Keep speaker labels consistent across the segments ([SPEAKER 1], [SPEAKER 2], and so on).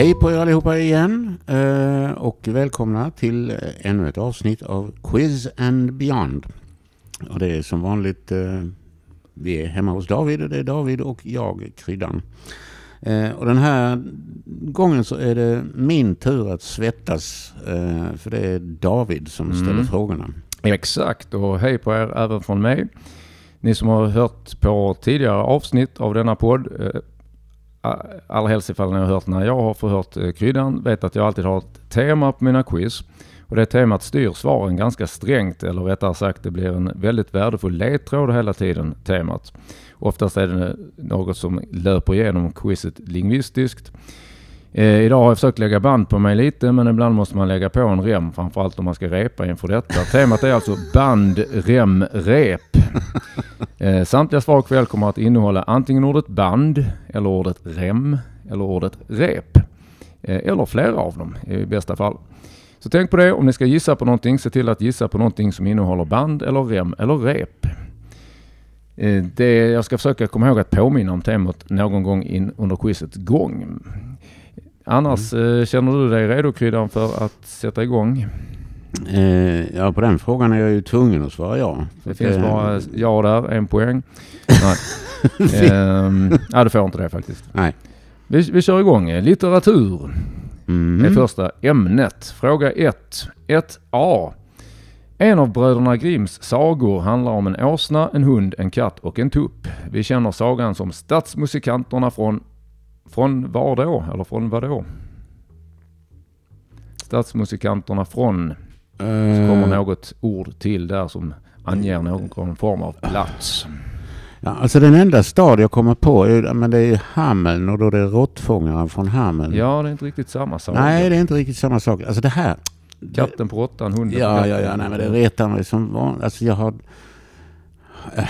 [SPEAKER 1] Hej på er allihopa igen eh, och välkomna till ännu ett avsnitt av Quiz and Beyond. Och det är som vanligt, eh, vi är hemma hos David och det är David och jag, Kryddan. Eh, och den här gången så är det min tur att svettas, för det är David som ställer mm. frågorna.
[SPEAKER 2] Exakt, och hej på er även från mig. Ni som har hört på tidigare avsnitt av denna podd allra helst ifall ni har hört när jag har förhört eh, kryddan, vet att jag alltid har ett tema på mina quiz. Och det temat styr svaren ganska strängt, eller rättare sagt det blir en väldigt värdefull ledtråd hela tiden, temat. Oftast är det något som löper igenom quizet lingvistiskt. Eh, idag har jag försökt lägga band på mig lite, men ibland måste man lägga på en rem, framförallt om man ska repa inför detta. Temat är alltså band, rem, rep. Eh, samtliga svar ikväll kommer att innehålla antingen ordet band, eller ordet rem, eller ordet rep. Eh, eller flera av dem i bästa fall. Så tänk på det, om ni ska gissa på någonting, se till att gissa på någonting som innehåller band, eller rem, eller rep. Eh, det, jag ska försöka komma ihåg att påminna om temat någon gång in under quizets gång. Annars mm. känner du dig redo Kryddan för att sätta igång?
[SPEAKER 1] Eh, ja, på den frågan är jag ju tvungen att svara ja.
[SPEAKER 2] Det finns eh, bara ja där, en poäng. Nej. eh, ja, du får inte det faktiskt.
[SPEAKER 1] Nej.
[SPEAKER 2] Vi, vi kör igång. Litteratur mm. är första ämnet. Fråga 1. 1A. En av bröderna Grimms sagor handlar om en åsna, en hund, en katt och en tupp. Vi känner sagan som Stadsmusikanterna från... Från var då? Eller från vad då? Stadsmusikanterna från... Så kommer eh. något ord till där som anger någon form av plats.
[SPEAKER 1] Ja, alltså den enda stad jag kommer på är, men det är Hameln och då det är råttfångaren från Hameln.
[SPEAKER 2] Ja, det är inte riktigt samma sak.
[SPEAKER 1] Nej, det är inte riktigt samma sak. Alltså det här.
[SPEAKER 2] Katten på råttan, hunden
[SPEAKER 1] ja, på katten. Ja, ja, nej men det retar mig som vanligt. Alltså jag har... Äh,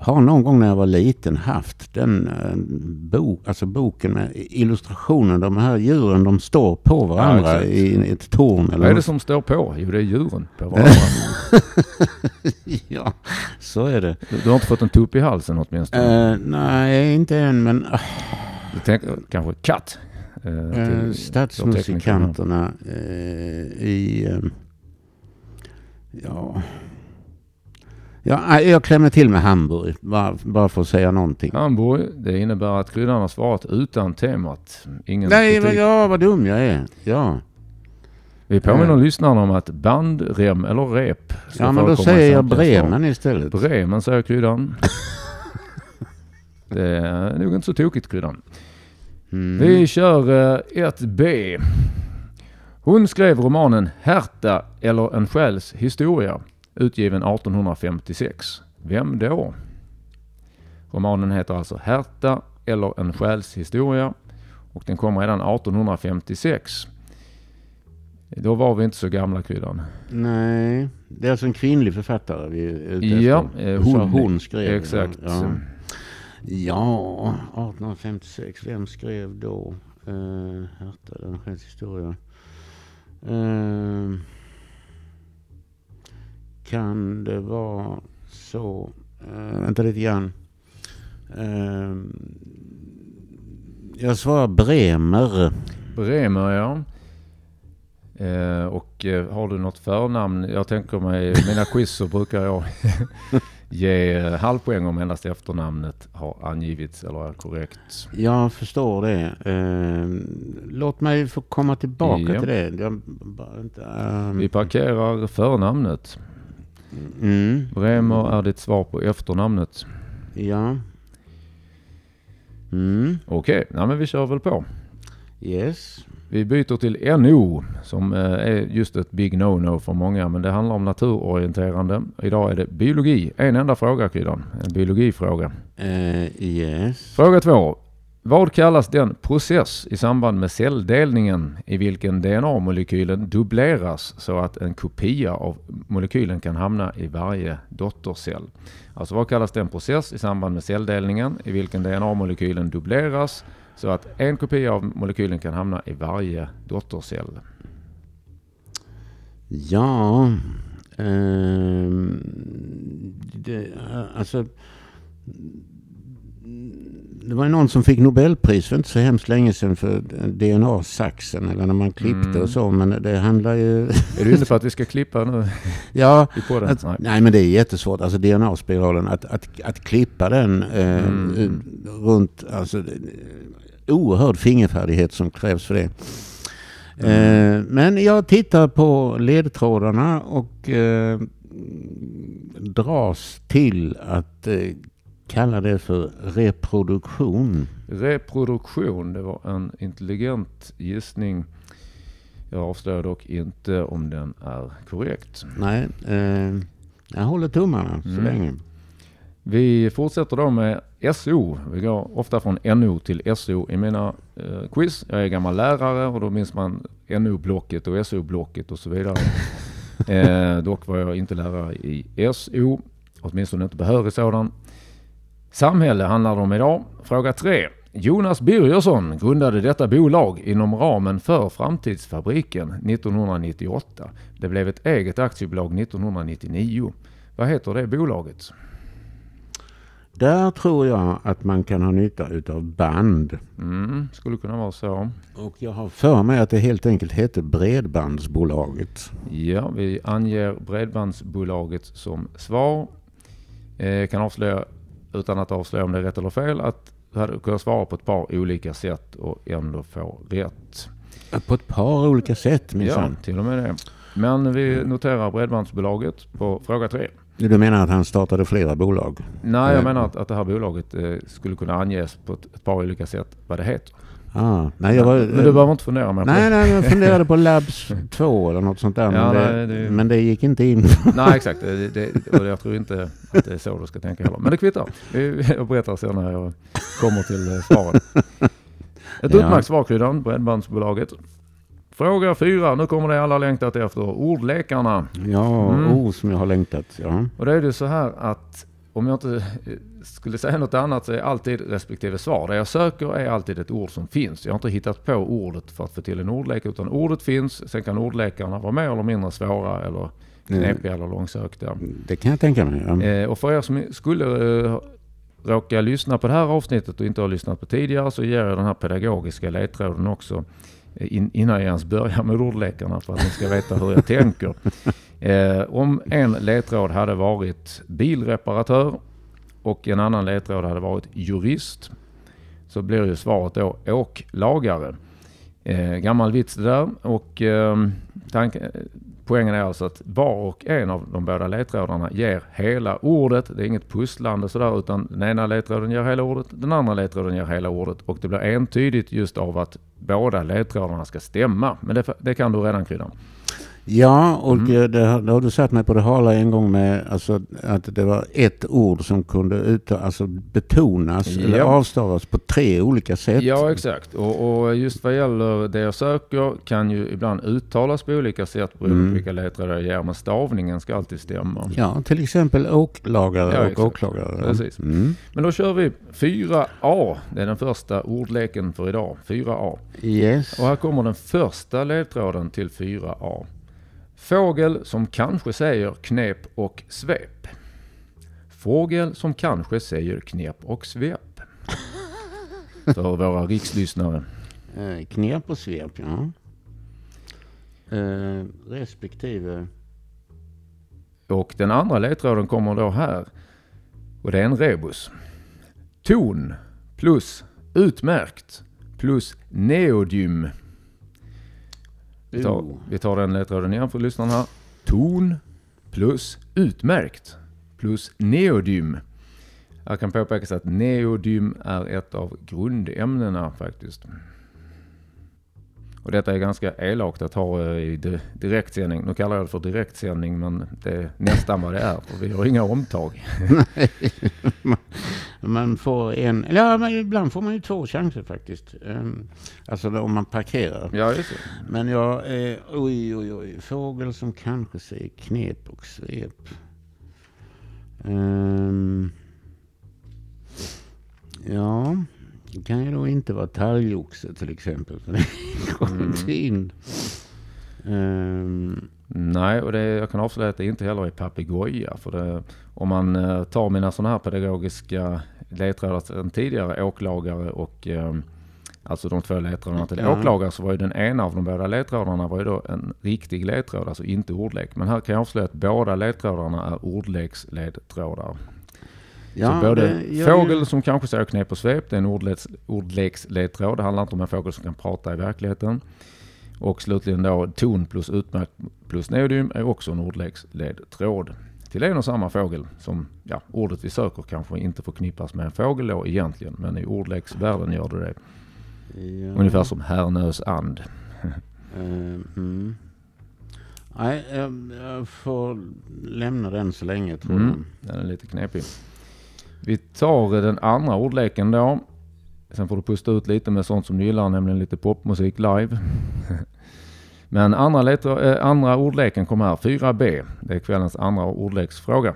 [SPEAKER 1] har någon gång när jag var liten haft den eh, bok, alltså boken med illustrationen. De här djuren de står på varandra ja, i ett torn. Eller
[SPEAKER 2] Vad är det som står på? Jo det är djuren på varandra.
[SPEAKER 1] ja, så är det.
[SPEAKER 2] Du, du, har inte fått en tupp i halsen åtminstone?
[SPEAKER 1] Uh, nej, inte än men... Uh.
[SPEAKER 2] Du tänker kanske katt?
[SPEAKER 1] Uh, uh, stadsmusikanterna i... ja... Ja, jag klämmer till med Hamburg, bara, bara för att säga någonting.
[SPEAKER 2] Hamburg, det innebär att kryddan har svarat utan temat.
[SPEAKER 1] Ingen Nej, men ja, vad dum jag är. Ja.
[SPEAKER 2] Vi påminner äh. lyssnarna om att band, rem eller rep
[SPEAKER 1] Ja, men då säger jag Bremen istället.
[SPEAKER 2] Bremen säger kryddan. det är nog inte så tokigt kryddan. Mm. Vi kör 1B. Eh, Hon skrev romanen Herta eller en själs historia utgiven 1856. Vem då? Romanen heter alltså Herta eller en själshistoria och den kom redan 1856. Då var vi inte så gamla kryddan.
[SPEAKER 1] Nej, det är alltså en kvinnlig författare vi är ute
[SPEAKER 2] Ja, eh, hon,
[SPEAKER 1] hon skrev.
[SPEAKER 2] Exakt.
[SPEAKER 1] Ja. ja, 1856. Vem skrev då? Uh, Herta, en själshistoria. Uh, kan det vara så, äh, vänta lite grann. Äh, jag svarar Bremer.
[SPEAKER 2] Bremer ja. Eh, och eh, har du något förnamn? Jag tänker mig, mina quiz så brukar jag ge eh, halvpoäng om endast efternamnet har angivits eller är korrekt.
[SPEAKER 1] Jag förstår det. Eh, låt mig få komma tillbaka ja. till det. Jag,
[SPEAKER 2] inte, um... Vi parkerar förnamnet. Mm. Bremer är ditt svar på efternamnet.
[SPEAKER 1] Ja. Mm.
[SPEAKER 2] Okej, okay. men vi kör väl på.
[SPEAKER 1] Yes.
[SPEAKER 2] Vi byter till NO som eh, är just ett big no-no för många men det handlar om naturorienterande. Idag är det biologi. En enda fråga Kryddan. En biologifråga.
[SPEAKER 1] Uh, yes.
[SPEAKER 2] Fråga två. Vad kallas den process i samband med celldelningen i vilken DNA-molekylen dubbleras så att en kopia av molekylen kan hamna i varje dottercell? Alltså vad kallas den process i samband med celldelningen i vilken DNA-molekylen dubbleras så att en kopia av molekylen kan hamna i varje dottercell?
[SPEAKER 1] Ja, eh, det, alltså det var någon som fick Nobelpris för inte så hemskt länge sedan för DNA-saxen eller när man klippte
[SPEAKER 2] Mm.
[SPEAKER 1] och så. Men det handlar ju...
[SPEAKER 2] Är du inne på att vi ska klippa nu
[SPEAKER 1] ja, att,
[SPEAKER 2] Nej.
[SPEAKER 1] nej men det är jättesvårt. Alltså DNA-spiralen, att, att, att klippa den eh,
[SPEAKER 2] Mm.
[SPEAKER 1] runt, alltså oerhörd fingerfärdighet som krävs för det. Eh, men jag tittar på ledtrådarna och eh, dras till att eh, kalla det för reproduktion.
[SPEAKER 2] Reproduktion, det var en intelligent gissning. Jag avslöjar dock inte om den är korrekt.
[SPEAKER 1] Nej, eh, jag håller tummarna så
[SPEAKER 2] Mm.
[SPEAKER 1] länge.
[SPEAKER 2] Vi fortsätter då med SO. Vi går ofta från NO till SO i mina eh, quiz. Jag är gammal lärare och då minns man NO-blocket och SO-blocket och så vidare. eh, dock var jag inte lärare i SO, åtminstone inte behörig sådan. Samhälle handlar det om idag. Fråga 3. Jonas Birgersson grundade detta bolag inom ramen för Framtidsfabriken 1998. Det blev ett eget aktiebolag 1999. Vad heter det bolaget?
[SPEAKER 1] Där tror jag att man kan ha nytta utav band.
[SPEAKER 2] Mm, skulle kunna vara så.
[SPEAKER 1] Och jag har för mig att det helt enkelt hette Bredbandsbolaget.
[SPEAKER 2] Ja, vi anger Bredbandsbolaget som svar. Eh, kan avslöja, utan att avslöja om det är rätt eller fel, att du hade kunnat svara på ett par olika sätt och ändå få rätt.
[SPEAKER 1] På ett par olika sätt
[SPEAKER 2] Ja,
[SPEAKER 1] minsann.
[SPEAKER 2] till och med det. Men vi noterar Bredbandsbolaget på fråga tre.
[SPEAKER 1] Du menar att han startade flera bolag?
[SPEAKER 2] Nej, jag
[SPEAKER 1] Eh.
[SPEAKER 2] menar att, att det här bolaget eh, skulle kunna anges på ett, ett par olika sätt vad det heter.
[SPEAKER 1] Ah, nej, jag var,
[SPEAKER 2] Men du behöver inte fundera mer på
[SPEAKER 1] nej,
[SPEAKER 2] det.
[SPEAKER 1] nej, jag funderade på Labs 2 eller något sånt där.
[SPEAKER 2] Ja,
[SPEAKER 1] men,
[SPEAKER 2] nej,
[SPEAKER 1] det,
[SPEAKER 2] det-
[SPEAKER 1] men det gick inte in.
[SPEAKER 2] Nej, exakt. Det, det, och jag tror inte att det är så du ska tänka heller. Men det kvittar. Vi- Jag berättar sen när jag kommer till eh, svaren. Ett
[SPEAKER 1] Ja.
[SPEAKER 2] utmärkt svar Kryddan, Bredbandsbolaget. Fråga fyra. Nu kommer det alla längtat efter. Ordlekarna.
[SPEAKER 1] Ja,
[SPEAKER 2] Mm.
[SPEAKER 1] oh, som jag har längtat. Ja.
[SPEAKER 2] Och det är ju så här att om jag inte eh, skulle säga något annat så är alltid respektive svar. Det jag söker är alltid ett ord som finns. Jag har inte hittat på ordet för att få till en ordlek utan ordet finns. Sen kan ordlekarna vara mer eller mindre svåra eller knepiga eller långsökta.
[SPEAKER 1] Det kan jag tänka mig. Ja.
[SPEAKER 2] Eh, och för er som skulle eh, råka lyssna på det här avsnittet och inte har lyssnat på tidigare så ger jag den här pedagogiska ledtråden också in, innan jag ens börjar med ordlekarna för att ni ska veta hur jag tänker. Eh, om en ledtråd hade varit bilreparatör och en annan ledtråd hade varit jurist så blir ju svaret då åklagare. Eh, gammal vits det där och eh, tanken, poängen är alltså att var och en av de båda ledtrådarna ger hela ordet. Det är inget pusslande sådär utan den ena ledtråden ger hela ordet, den andra ledtråden ger hela ordet och det blir entydigt just av att båda ledtrådarna ska stämma. Men det, det kan du redan krydda.
[SPEAKER 1] Ja, och
[SPEAKER 2] Mm.
[SPEAKER 1] eh, det, har- det har du satt mig på det hala en gång med alltså, att det var ett ord som kunde ut, alltså, betonas eller
[SPEAKER 2] Ja.
[SPEAKER 1] avstavas på tre olika sätt.
[SPEAKER 2] Ja exakt och, och just vad gäller det jag söker kan ju ibland uttalas på olika sätt beroende
[SPEAKER 1] Mm.
[SPEAKER 2] på vilka ledtrådar jag ger men stavningen ska alltid stämma.
[SPEAKER 1] Ja, till exempel åklagare
[SPEAKER 2] Ja,
[SPEAKER 1] och
[SPEAKER 2] exakt.
[SPEAKER 1] åklagare.
[SPEAKER 2] Precis.
[SPEAKER 1] Mm.
[SPEAKER 2] Men då kör vi 4A. Det är den första ordleken för idag. 4A.
[SPEAKER 1] Yes.
[SPEAKER 2] Och här kommer den första ledtråden till 4A. Fågel som kanske säger knep och svep. Fågel som kanske säger knep och svep. För våra rikslyssnare.
[SPEAKER 1] Eh, knep och svep, ja. Eh, respektive...
[SPEAKER 2] Och den andra ledtråden kommer då här. Och det är en rebus. Ton plus utmärkt plus neodym. Vi tar,
[SPEAKER 1] Oh.
[SPEAKER 2] vi tar den ledtråden igen för lyssnarna. här. Ton plus utmärkt plus neodym. Här kan påpekas att neodym är ett av grundämnena faktiskt. Och detta är ganska elakt att ha eh, i di- direktsändning. Nu kallar jag det för direktsändning men det är nästan vad det är. För vi har inga omtag.
[SPEAKER 1] Man får en... Ja, men ibland får man ju två chanser faktiskt. Um, alltså om man parkerar.
[SPEAKER 2] Ja, just det.
[SPEAKER 1] Men jag... Oj, oj, oj. Fågel som kanske säger knep och svep. Ehm, ja, det kan ju då inte vara talgoxe till exempel. För det kommer
[SPEAKER 2] Mm.
[SPEAKER 1] inte in. Ehm,
[SPEAKER 2] Nej, och det, jag kan avslöja att det inte heller är papegoja. För det, om man eh, tar mina sådana här pedagogiska ledtrådar sedan tidigare, åklagare och eh, alltså de två ledtrådarna till
[SPEAKER 1] Ja.
[SPEAKER 2] åklagare, så var ju den ena av de båda ledtrådarna var ju då en riktig ledtråd, alltså inte ordlek. Men här kan jag avslöja att båda ledtrådarna är ordleksledtrådar. Så både
[SPEAKER 1] det
[SPEAKER 2] fågel
[SPEAKER 1] ju-
[SPEAKER 2] som kanske säger knep och svep, det är en ordleks, ordleksledtråd. Det handlar inte om en fågel som kan prata i verkligheten. Och slutligen då ton plus utmärkt plus neodym är också en ordleksledtråd. Till en och samma fågel som ja, ordet vi söker kanske inte förknippas med en fågel då egentligen. Men i ordleksvärlden gör det det.
[SPEAKER 1] Ja.
[SPEAKER 2] Ungefär som Härnös and.
[SPEAKER 1] Eh, mm. Nej, jag, jag får lämna den så länge tror
[SPEAKER 2] Mm, den är lite knepig. Vi tar den andra ordleken då. Sen får du pusta ut lite med sånt som du gillar, nämligen lite popmusik live. Men andra, letra, eh, andra ordleken kommer här, 4B. Det är kvällens andra ordleksfråga.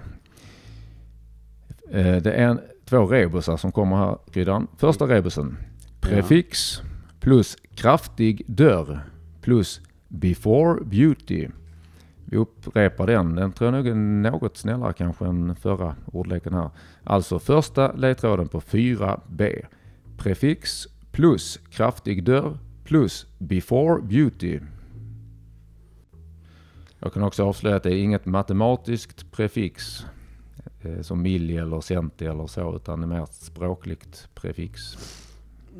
[SPEAKER 2] Eh, det är en, två rebusar som kommer här, Kryddan. Första rebusen. Prefix plus kraftig dörr plus before beauty. Vi upprepar den. Den tror jag nog är något snällare kanske än förra ordleken här. Alltså första ledtråden på 4B. Prefix plus kraftig dörr plus before beauty. Jag kan också avslöja att det är inget matematiskt prefix eh, som milli eller centi eller så utan det är mer ett språkligt prefix.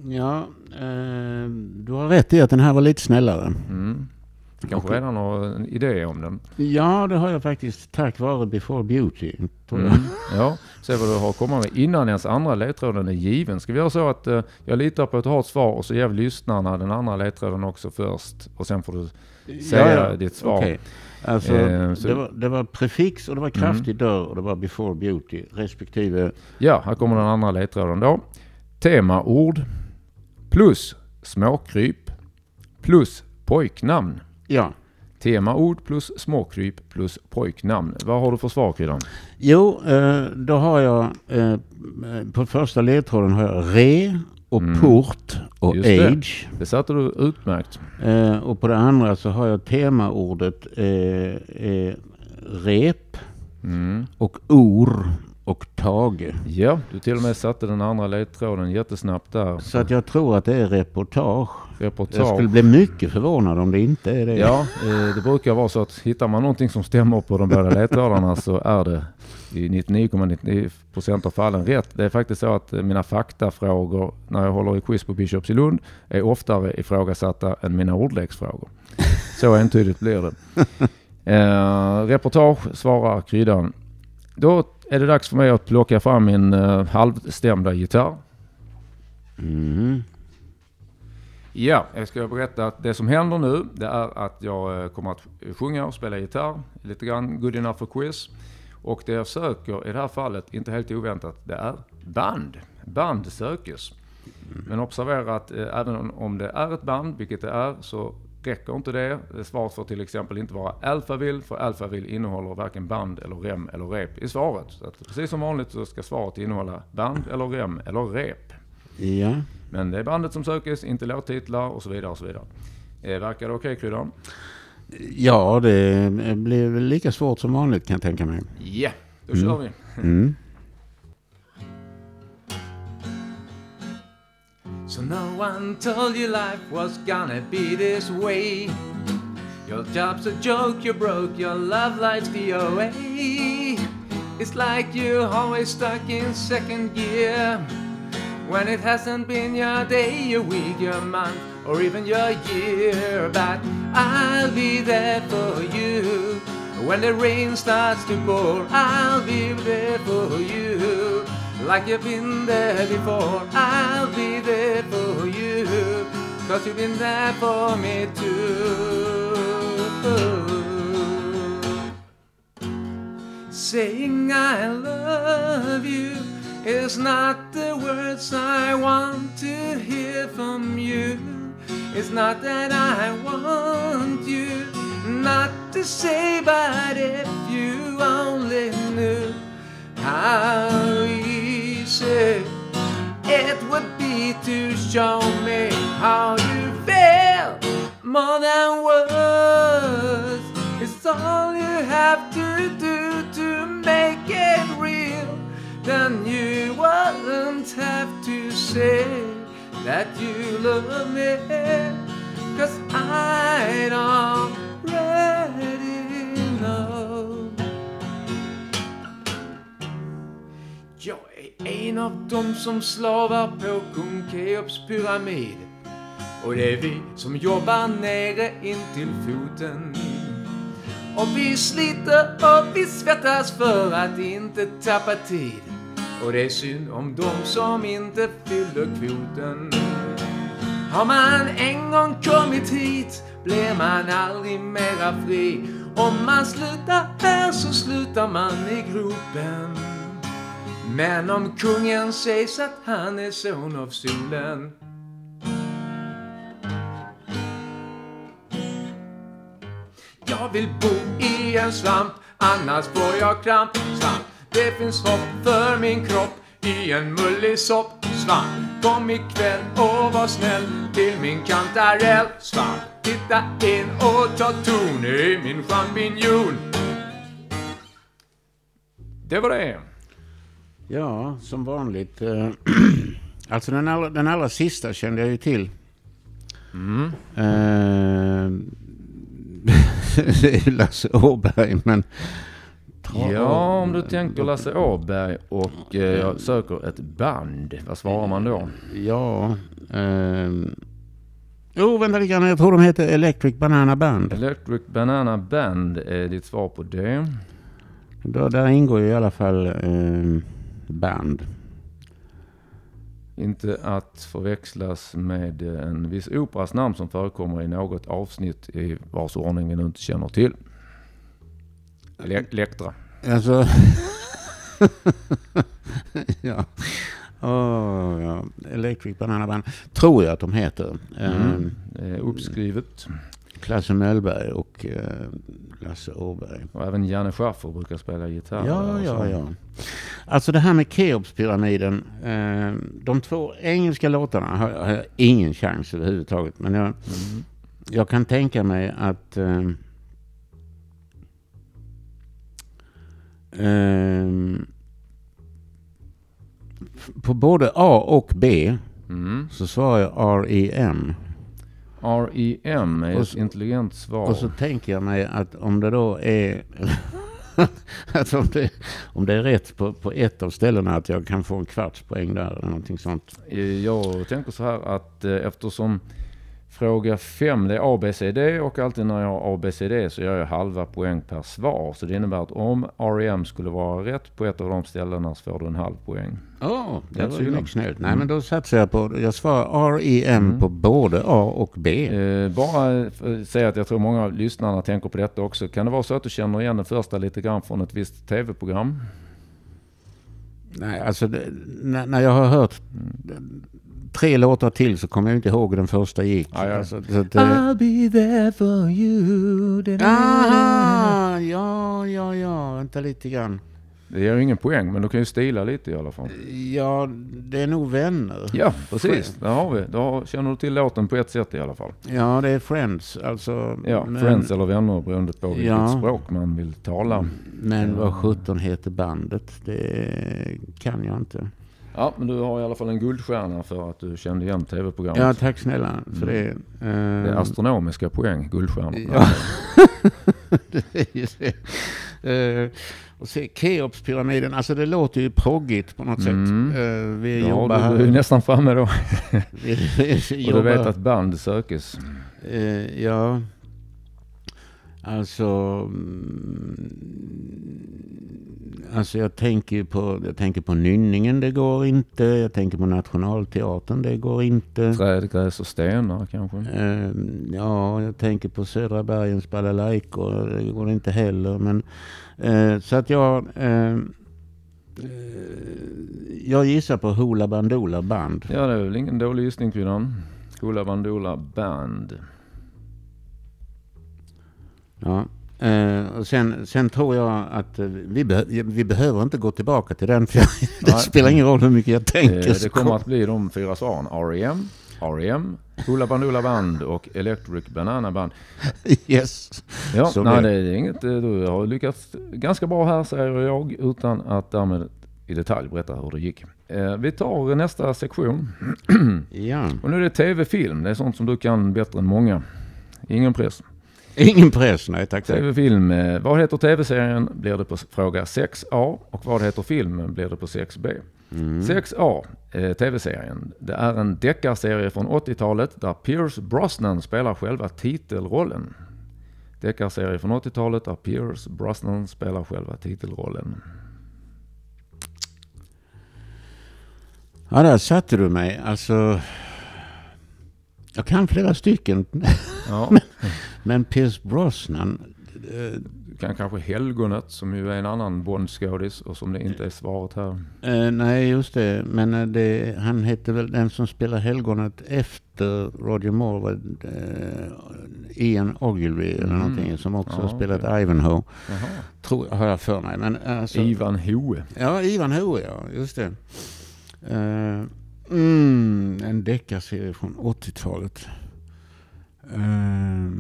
[SPEAKER 1] Ja, eh, du har rätt i att den här var lite snällare.
[SPEAKER 2] Mm. Du kanske
[SPEAKER 1] Okej.
[SPEAKER 2] redan har en idé om den?
[SPEAKER 1] Ja, det har jag faktiskt tack vare Before Beauty.
[SPEAKER 2] Mm. Ja, se vad du har att komma med innan ens andra ledtråden är given. Ska vi göra så att eh, jag litar på att du har ett svar och så ger vi lyssnarna den andra ledtråden också först och sen får du säga ditt svar.
[SPEAKER 1] Okej. Alltså,
[SPEAKER 2] Eh,
[SPEAKER 1] det, var, det var prefix och det var kraftig dörr och det var Before Beauty respektive.
[SPEAKER 2] Ja, här kommer den andra ledtråden då. Temaord plus småkryp plus pojknamn.
[SPEAKER 1] Ja.
[SPEAKER 2] Temaord plus småkryp plus pojknamn. Vad har du för svar Kryddan?
[SPEAKER 1] Jo, eh, då har jag eh, på första ledtråden har jag re och
[SPEAKER 2] Mm.
[SPEAKER 1] port och
[SPEAKER 2] Just det.
[SPEAKER 1] age.
[SPEAKER 2] Det satte du utmärkt.
[SPEAKER 1] Eh, och på det andra så har jag temaordet rep
[SPEAKER 2] Mm.
[SPEAKER 1] och or och tage.
[SPEAKER 2] Ja, du till och med satte den andra ledtråden jättesnabbt där.
[SPEAKER 1] Så att jag tror att det är reportage. Jag
[SPEAKER 2] Reportage.
[SPEAKER 1] skulle bli mycket förvånad om det inte är det.
[SPEAKER 2] Ja, eh, det brukar vara så att hittar man någonting som stämmer på de båda ledtrådarna så är det i 99,99% av fallen rätt. Det är faktiskt så att eh, mina faktafrågor när jag håller i quiz på Bishops i Lund är oftare ifrågasatta än mina ordleksfrågor. Så entydigt blir det. Eh, reportage svarar kryddan. Då är det dags för mig att plocka fram min eh, halvstämda gitarr.
[SPEAKER 1] Mm.
[SPEAKER 2] Ja, jag ska berätta att det som händer nu det är att jag eh, kommer att sjunga och spela gitarr. Lite grann good enough for quiz. Och det jag söker i det här fallet, inte helt oväntat, det är band. Band sökes. Men observera att eh, även om det är ett band, vilket det är, så räcker inte det. Svaret får till exempel inte vara Alphaville, för Alphaville innehåller varken band eller rem eller rep i svaret. Så precis som vanligt så ska svaret innehålla band eller rem eller rep.
[SPEAKER 1] Ja.
[SPEAKER 2] Men det är bandet som sökes, inte låttitlar och så vidare. och så vidare. Eh, verkar det okej Kryddan?
[SPEAKER 1] ja, det blir väl lika svårt som vanligt kan jag tänka mig.
[SPEAKER 2] Ja, då kör vi.
[SPEAKER 1] Mm.
[SPEAKER 2] So no one told you life was gonna be this way. Your job's a joke, you're broke, your love life's DOA. It's like you're always stuck in second gear. When it hasn't been your day, your week, your month, or even your year. But I'll be there for you. When the rain starts to pour, I'll be there for you. Like you've been there before, I'll be there for you. Cause you've been there for me too. Saying I love you is not the words I want to hear from you. It's not that I want you not to say, but if you only knew how easy it would be to show me how you feel more than words. It's all you have to do Then you wouldn't have to say that you love me. Cause I already know. Jag är en av dem som slavar på kung Keops pyramid. Och det är vi som jobbar nere intill foten. Och vi sliter och vi svettas för att inte tappa tid. Och det är synd om de som inte fyller kvoten. Har man en gång kommit hit blir man aldrig mera fri. Om man slutar här så slutar man i gropen. Men om kungen sägs att han är son av solen Jag vill bo i en svamp, annars får jag kramp. Svamp, det finns hopp för min kropp i en mullig sopp. Svamp, kom ikväll och var snäll till min kantarell. Svamp, titta in och ta ton i min champinjon. Det var det.
[SPEAKER 1] Ja, som vanligt. eh, alltså den allra, den allra sista kände jag ju till.
[SPEAKER 2] Mm.
[SPEAKER 1] Eh, det är Lasse Åberg, men...
[SPEAKER 2] Ja, om du tänker Lasse Åberg och eh, jag söker ett band, vad svarar man då?
[SPEAKER 1] Ja... Eh, jo, vänta lite grann. Jag tror de heter Electric Banana Band.
[SPEAKER 2] Electric Banana Band är ditt svar på det.
[SPEAKER 1] Då, där ingår ju i alla fall eh, band.
[SPEAKER 2] Inte att förväxlas med en viss operas namn som förekommer i något avsnitt i vars ordning vi nu inte känner till. Le-.
[SPEAKER 1] Alltså... ja. Åh, ja. Electric Banana Band. Tror jag att de heter. Eh,
[SPEAKER 2] Mm. Det är uppskrivet.
[SPEAKER 1] Klasse Möllberg och eh, Lasse Åberg.
[SPEAKER 2] Och även Janne Schaffer brukar spela gitarr.
[SPEAKER 1] Ja, ja, ja. Alltså det här med Keopspyramiden. Eh, de två engelska låtarna har, har jag ingen chans överhuvudtaget. Men jag,
[SPEAKER 2] Mm.
[SPEAKER 1] jag kan tänka mig att... Eh, eh, på både A och B
[SPEAKER 2] Mm.
[SPEAKER 1] så svarar jag R-E-M.
[SPEAKER 2] R.E.M. är ett
[SPEAKER 1] så-
[SPEAKER 2] intelligent svar.
[SPEAKER 1] Och så tänker jag mig att om det då är... att om, det, om det är rätt på, på ett av ställena att jag kan få en kvarts poäng där eller någonting sånt.
[SPEAKER 2] Eh, Jag tänker så här att eh, eftersom fråga 5 det är A, B, C, D och alltid när jag har A, B, C, D så gör jag halva poäng per svar. Så det innebär att om R.E.M. skulle vara rätt på ett av de ställena så får du en halv poäng.
[SPEAKER 1] Åh, det
[SPEAKER 2] Rätt
[SPEAKER 1] var ju snällt. Nej,
[SPEAKER 2] Mm.
[SPEAKER 1] men då satsar jag på... Jag svarar R-E-M
[SPEAKER 2] Mm.
[SPEAKER 1] på både A och B.
[SPEAKER 2] Eh, bara att säga att jag tror många av lyssnarna tänker på detta också. Kan det vara så att du känner igen den första lite grann från ett visst tv-program?
[SPEAKER 1] Nej, alltså det, när, när jag har hört tre låtar till så kommer jag inte ihåg hur den första gick.
[SPEAKER 2] Ja, ja.
[SPEAKER 1] Alltså, så att, det,
[SPEAKER 2] I'll be there for you.
[SPEAKER 1] aha, ja, ja, ja, vänta lite grann.
[SPEAKER 2] Det ger ju ingen poäng, men du kan ju stila lite i alla fall.
[SPEAKER 1] Ja, det är nog vänner.
[SPEAKER 2] Ja, precis. Där har vi. Då känner du till låten på ett sätt i alla fall.
[SPEAKER 1] Ja, det är Friends. Alltså,
[SPEAKER 2] Ja,
[SPEAKER 1] men,
[SPEAKER 2] Friends eller vänner beroende på vilket
[SPEAKER 1] Ja.
[SPEAKER 2] språk man vill tala.
[SPEAKER 1] Men vad sjutton heter bandet? Det kan jag inte.
[SPEAKER 2] Ja, men du har i alla fall en guldstjärna för att du kände igen tv-programmet.
[SPEAKER 1] Ja, tack snälla för det.
[SPEAKER 2] Mm. Det är
[SPEAKER 1] Eh,
[SPEAKER 2] astronomiska poäng, guldstjärnor.
[SPEAKER 1] Ja. det är ju det. Eh, och se, Keopspyramiden, alltså det låter ju proggigt på något
[SPEAKER 2] Mm.
[SPEAKER 1] sätt. Eh, vi
[SPEAKER 2] Ja,
[SPEAKER 1] jobbar
[SPEAKER 2] du, du är nästan framme då.
[SPEAKER 1] Vi, vi
[SPEAKER 2] Och du vet att band sökes.
[SPEAKER 1] eh, ja, alltså... mm, Alltså jag tänker på, jag tänker på nynningen, det går inte. Jag tänker på Nationalteatern, det går inte.
[SPEAKER 2] Träd, gräs och stenar kanske.
[SPEAKER 1] Eh, ja, jag tänker på Södra bergens balalaikor. Det går inte heller. Men, eh, så att jag... Eh, jag gissar på Hoola Bandoola Band.
[SPEAKER 2] Ja, det är väl ingen dålig gissning kvinnan. Hoola Bandoola Band.
[SPEAKER 1] Ja. Eh, och sen, sen tror jag att eh, vi, beh- vi behöver inte gå tillbaka till den. För det
[SPEAKER 2] Nej.
[SPEAKER 1] spelar ingen roll hur mycket jag tänker.
[SPEAKER 2] Eh,
[SPEAKER 1] så
[SPEAKER 2] det kommer att bli de fyra svaren. R.E.M., R.E.M., Hoola Bandoola Band och Electric Banana Band.
[SPEAKER 1] Yes.
[SPEAKER 2] Ja,
[SPEAKER 1] Så
[SPEAKER 2] nej,
[SPEAKER 1] det-
[SPEAKER 2] det är inget. Du har lyckats ganska bra här säger jag utan att därmed i detalj berätta hur det gick. Vi tar nästa sektion.
[SPEAKER 1] Ja.
[SPEAKER 2] Och nu är det tv-film. Det är sånt som du kan bättre än många. Ingen press.
[SPEAKER 1] Ingen press, nej tack.
[SPEAKER 2] Tv-film. eh, Vad heter tv-serien blir det på fråga 6A och vad heter filmen blir det på 6B.
[SPEAKER 1] Mm.
[SPEAKER 2] 6A, eh, tv-serien. Det är en deckarserie från 80-talet där Pierce Brosnan spelar själva titelrollen. Deckarserie från 80-talet där Pierce Brosnan spelar själva titelrollen.
[SPEAKER 1] Ja, där satte du mig. Alltså, jag kan flera stycken.
[SPEAKER 2] Ja,
[SPEAKER 1] Men Pierce Brosnan, eh,
[SPEAKER 2] du kan kanske Helgonet som ju är en annan Bond-skådis och som det inte är svaret här.
[SPEAKER 1] eh, nej just det, men eh, det, han hette väl den som spelar helgonet efter Roger Moore, var, eh, Ian Ogilvy eller
[SPEAKER 2] Mm.
[SPEAKER 1] någonting, som också
[SPEAKER 2] Ja,
[SPEAKER 1] har spelat
[SPEAKER 2] okej.
[SPEAKER 1] Ivanhoe,
[SPEAKER 2] Jaha.
[SPEAKER 1] tror, har jag för mig. Men, alltså,
[SPEAKER 2] Ivan Hoe.
[SPEAKER 1] Ja, Ivan Hoe, ja. Just det. Mm, en deckarserie från 80-talet. Eh,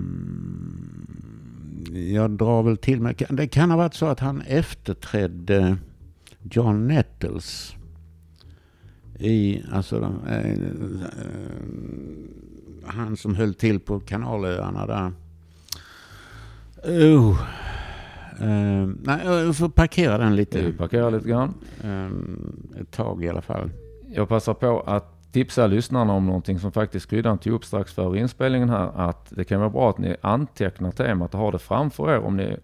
[SPEAKER 1] jag drar väl till mig. Det kan ha varit så att han efterträdde John Nettles i, alltså eh, eh, han som höll till på kanalöarna där. Oh. Eh, nej, jag får parkera den lite.
[SPEAKER 2] Vi parkerar lite grann.
[SPEAKER 1] Eh, ett tag i alla fall.
[SPEAKER 2] Jag passar på att tipsa lyssnarna om någonting som faktiskt Kryddan tog upp strax före inspelningen här. Att det kan vara bra att ni antecknar temat och har det framför er om ni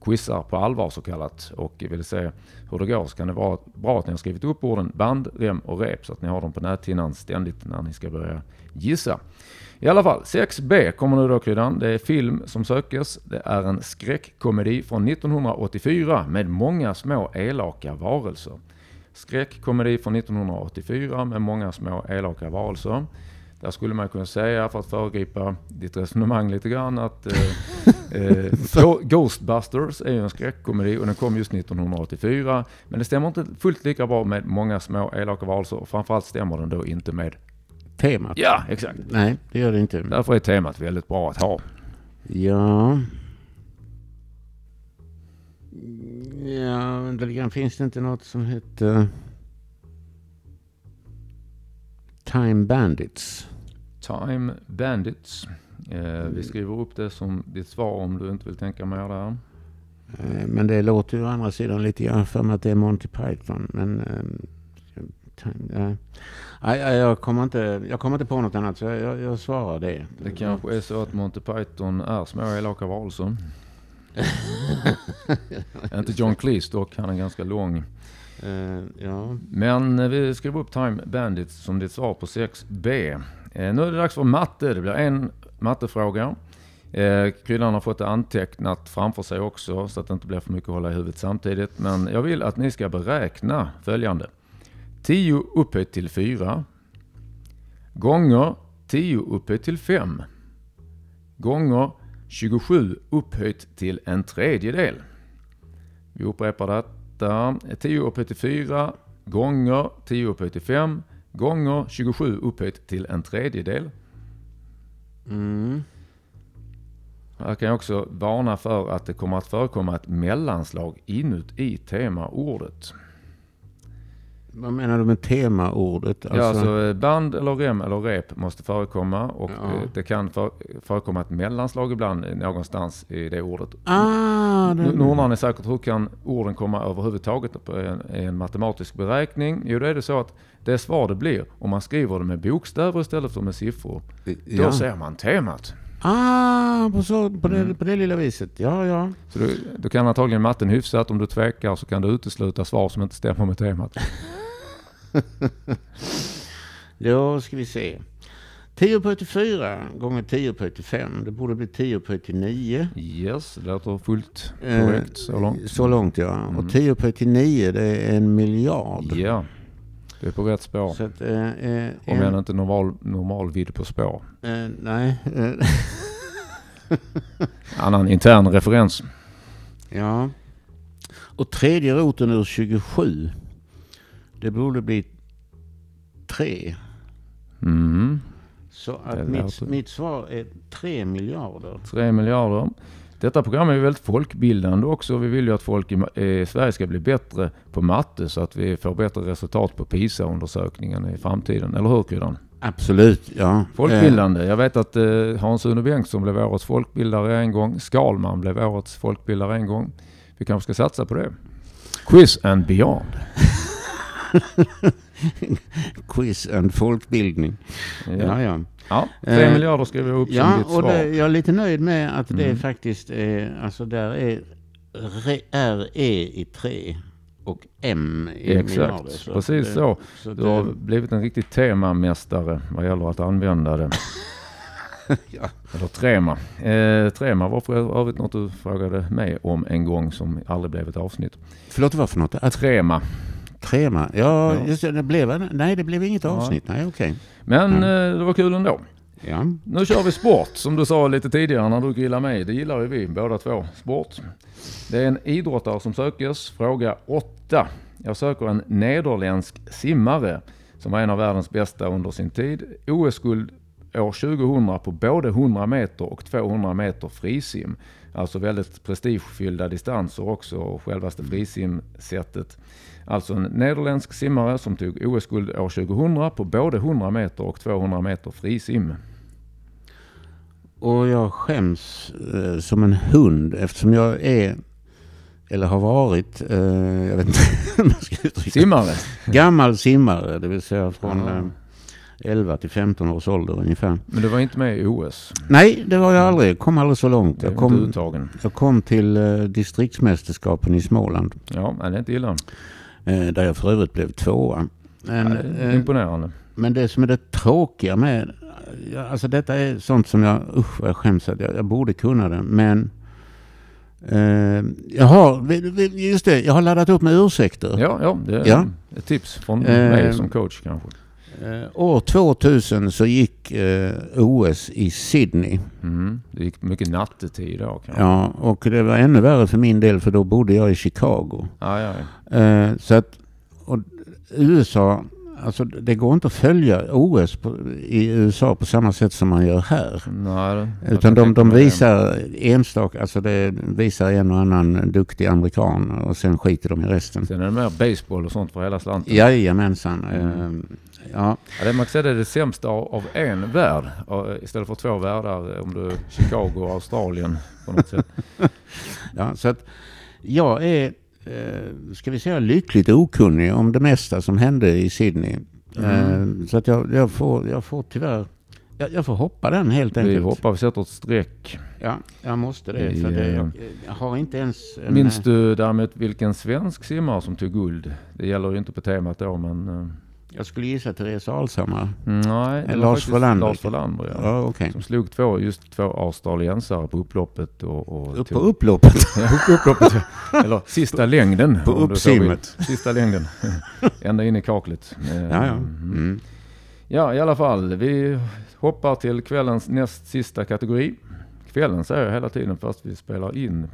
[SPEAKER 2] quizar på allvar så kallat och vill se hur det går så kan det vara bra att ni har skrivit upp orden band, rem och rep så att ni har dem på näthinnan ständigt när ni ska börja gissa. I alla fall, 6B kommer nu då Kryddan. Det är film som sökes. Det är en skräckkomedi från 1984 med många små elaka varelser. Skräckkomedi från 1984 med många små elaka varelser. Där skulle man kunna säga, för att föregripa ditt resonemang lite grann, att eh, eh, Ghostbusters är ju en skräckkomedi och den kom just 1984. Men det stämmer inte fullt lika bra med många små elaka varelser och framförallt stämmer den då inte med...
[SPEAKER 1] Temat?
[SPEAKER 2] Ja, exakt.
[SPEAKER 1] Nej, det gör det inte.
[SPEAKER 2] Därför är temat väldigt bra att ha.
[SPEAKER 1] Ja. Ja, vänta lite grann. Finns det inte något som heter Time Bandits?
[SPEAKER 2] Time Bandits. Eh, vi skriver upp det som ditt svar om du inte vill tänka mer där.
[SPEAKER 1] Eh, Men det låter ju å andra sidan lite grann för mig att det är Monty Python. Men ehm, eh, nej, jag, kommer inte, jag kommer inte på något annat så jag, jag, jag svarar det.
[SPEAKER 2] Det kanske är så att Monty Python är små elaka varelser. inte John Cleese dock, han är ganska lång.
[SPEAKER 1] Eh, ja.
[SPEAKER 2] Men eh, vi skriver upp Time Bandits som ditt svar på 6B. Eh, nu är det dags för matte. Det blir en mattefråga. Eh, Kryddan har fått det antecknat framför sig också så att det inte blir för mycket att hålla i huvudet samtidigt. Men jag vill att ni ska beräkna följande. 10 upphöjt till 4 gånger 10 upphöjt till 5 gånger 27 upphöjt till en tredjedel. Vi upprepar detta. 10 upphöjt till 4 gånger 10 upphöjt till 5 gånger 27 upphöjt till en tredjedel.
[SPEAKER 1] Mm.
[SPEAKER 2] Här kan jag också varna för att det kommer att förekomma ett mellanslag inuti temaordet.
[SPEAKER 1] Vad menar du med temaordet?
[SPEAKER 2] Ja, alltså eh, band eller rem eller rep måste förekomma och
[SPEAKER 1] Ja.
[SPEAKER 2] eh, det kan för, förekomma ett mellanslag ibland eh, någonstans i det ordet.
[SPEAKER 1] ah, den,
[SPEAKER 2] nu undrar ni säkert hur kan orden komma överhuvudtaget på en, i en matematisk beräkning? Jo, det är det så att det svar det blir om man skriver det med bokstäver istället för med siffror. Då
[SPEAKER 1] ja.
[SPEAKER 2] ser man temat.
[SPEAKER 1] Ah, på, så, på, det,
[SPEAKER 2] Mm.
[SPEAKER 1] på det lilla viset. Ja, ja.
[SPEAKER 2] Så du, du kan antagligen matten hyfsat. Om du tvekar så kan du utesluta svar som inte stämmer med temat.
[SPEAKER 1] Då ska vi se. 10 på 84 gånger 10 på 85. Det borde bli 10 på 89.
[SPEAKER 2] Yes, det låter fullt
[SPEAKER 1] Eh,
[SPEAKER 2] korrekt så långt.
[SPEAKER 1] Så långt ja.
[SPEAKER 2] Mm.
[SPEAKER 1] Och 10 på 89 det är en miljard.
[SPEAKER 2] Ja, det är på rätt spår.
[SPEAKER 1] Så att, eh, eh,
[SPEAKER 2] Om än inte normal, normal vidd på spår.
[SPEAKER 1] eh, nej.
[SPEAKER 2] Annan intern referens.
[SPEAKER 1] ja. Och tredje roten ur 27. Det borde bli 3.
[SPEAKER 2] Mm.
[SPEAKER 1] Så att mitt, mitt svar är 3 miljarder.
[SPEAKER 2] 3 miljarder. Detta program är väldigt folkbildande också. Vi vill ju att folk i i Sverige ska bli bättre på matte så att vi får bättre resultat på PISA-undersökningen i framtiden. Eller hur Kryddan?
[SPEAKER 1] Absolut, ja.
[SPEAKER 2] Folkbildande. Jag vet att eh, Hans-Uno Bengtsson blev årets folkbildare en gång. Skalman blev årets folkbildare en gång. Vi kanske ska satsa på det. Quiz and beyond.
[SPEAKER 1] Eh, quiz and folkbildning. Ja, ja.
[SPEAKER 2] Ja, tre
[SPEAKER 1] Eh,
[SPEAKER 2] miljarder skriver jag upp som
[SPEAKER 1] Ja,
[SPEAKER 2] ditt
[SPEAKER 1] och
[SPEAKER 2] svar.
[SPEAKER 1] det, jag är lite nöjd med att det
[SPEAKER 2] Mm.
[SPEAKER 1] faktiskt är, alltså där är re, RE i 3 och M i
[SPEAKER 2] Exakt,
[SPEAKER 1] miljarder. Så
[SPEAKER 2] precis
[SPEAKER 1] det-
[SPEAKER 2] så.
[SPEAKER 1] så
[SPEAKER 2] Du har
[SPEAKER 1] det,
[SPEAKER 2] blivit en riktig temamästare vad gäller att använda det.
[SPEAKER 1] Ja.
[SPEAKER 2] Eller trema. Eh, trema var för övrigt något du frågade mig om en gång som aldrig blev ett avsnitt.
[SPEAKER 1] förlåt, vad för något? Att
[SPEAKER 2] Trema.
[SPEAKER 1] Krema? Ja,
[SPEAKER 2] Ja.
[SPEAKER 1] Just det, blev, en- nej, det blev inget avsnitt. Nej, okej.
[SPEAKER 2] Men
[SPEAKER 1] Mm.
[SPEAKER 2] eh, det var kul ändå.
[SPEAKER 1] Ja.
[SPEAKER 2] Nu kör vi sport som du sa lite tidigare när du grillade mig. Det gillar ju vi båda två. Sport. Det är en idrottare som sökes. Fråga 8. Jag söker en nederländsk simmare som var en av världens bästa under sin tid. OS-guld år 2000 på både 100 meter och 200 meter frisim. Alltså väldigt prestigefyllda distanser också och självaste frisimsättet. Alltså en nederländsk simmare som tog OS-guld år 2000 på både 100 meter och 200 meter frisim.
[SPEAKER 1] Och jag skäms eh, som en hund eftersom jag är, eller har varit, eh, jag vet inte hur man ska uttrycka.
[SPEAKER 2] Simmare?
[SPEAKER 1] Gammal simmare, det vill säga från
[SPEAKER 2] Ja.
[SPEAKER 1] Eh, 11 till 15 års ålder ungefär.
[SPEAKER 2] Men du var inte med i OS?
[SPEAKER 1] Nej, det var jag aldrig. Jag kom aldrig så långt. Jag kom, jag kom till eh, distriktsmästerskapen i Småland.
[SPEAKER 2] Ja, men det är inte illa.
[SPEAKER 1] Eh, där jag för övrigt blev tvåa. Men,
[SPEAKER 2] Ja,
[SPEAKER 1] eh,
[SPEAKER 2] imponerande.
[SPEAKER 1] men det som är det tråkiga med... Alltså detta är sånt som jag... Usch jag skäms att jag, jag borde kunna det. Men... Eh, jag har... Just det, jag har laddat upp med ursäkter.
[SPEAKER 2] Ja, ja, det är
[SPEAKER 1] Ja.
[SPEAKER 2] ett tips från
[SPEAKER 1] Eh,
[SPEAKER 2] mig som coach kanske.
[SPEAKER 1] Eh, år 2000 så gick eh, OS i Sydney.
[SPEAKER 2] Mm. Det gick mycket nattetid då kanske.
[SPEAKER 1] Ja, och det var ännu värre för min del för då bodde jag i Chicago.
[SPEAKER 2] Ja, ja.
[SPEAKER 1] Eh, så att USA, alltså det går inte att följa OS på, i USA på samma sätt som man gör här.
[SPEAKER 2] Nej,
[SPEAKER 1] Utan de, de visar enstaka, alltså det visar en och annan duktig amerikan och sen skiter de i resten.
[SPEAKER 2] Sen är det mer baseball och sånt för hela slanten.
[SPEAKER 1] Jajamensan.
[SPEAKER 2] Mm.
[SPEAKER 1] Eh, ja,
[SPEAKER 2] Ja, det man kan säga det är det sämsta av en värld eh, istället för två världar om du Chicago och Australien på något sätt.
[SPEAKER 1] ja, så att jag är, eh, ska vi säga lyckligt okunnig om det mesta som hände i Sydney.
[SPEAKER 2] Mm.
[SPEAKER 1] Eh, så att jag, jag, får, jag får tyvärr, jag, jag får hoppa den helt
[SPEAKER 2] Vi
[SPEAKER 1] enkelt.
[SPEAKER 2] hoppar, vi sätter ett streck.
[SPEAKER 1] Ja, jag måste det.
[SPEAKER 2] I,
[SPEAKER 1] För det
[SPEAKER 2] eh,
[SPEAKER 1] jag, jag har inte ens... En,
[SPEAKER 2] Minns du däremot vilken svensk simmare som tog guld? Det gäller ju inte på temat då men...
[SPEAKER 1] Jag skulle gissa Therese Alshammar.
[SPEAKER 2] Nej, det
[SPEAKER 1] Lars Frölander.
[SPEAKER 2] Lars Frölander ja.
[SPEAKER 1] Ja, okej.
[SPEAKER 2] Som slog två, just två australiensare på upploppet. Och, och
[SPEAKER 1] Upp på
[SPEAKER 2] tog-
[SPEAKER 1] upploppet.
[SPEAKER 2] Ja, upp, upploppet. Eller sista längden.
[SPEAKER 1] På uppsimmet.
[SPEAKER 2] Sista längden. Ända in i kaklet.
[SPEAKER 1] Ja, ja.
[SPEAKER 2] mm.
[SPEAKER 1] Mm.
[SPEAKER 2] Ja, i alla fall. Vi hoppar till kvällens näst sista kategori. Kvällen säger jag hela tiden fast vi spelar in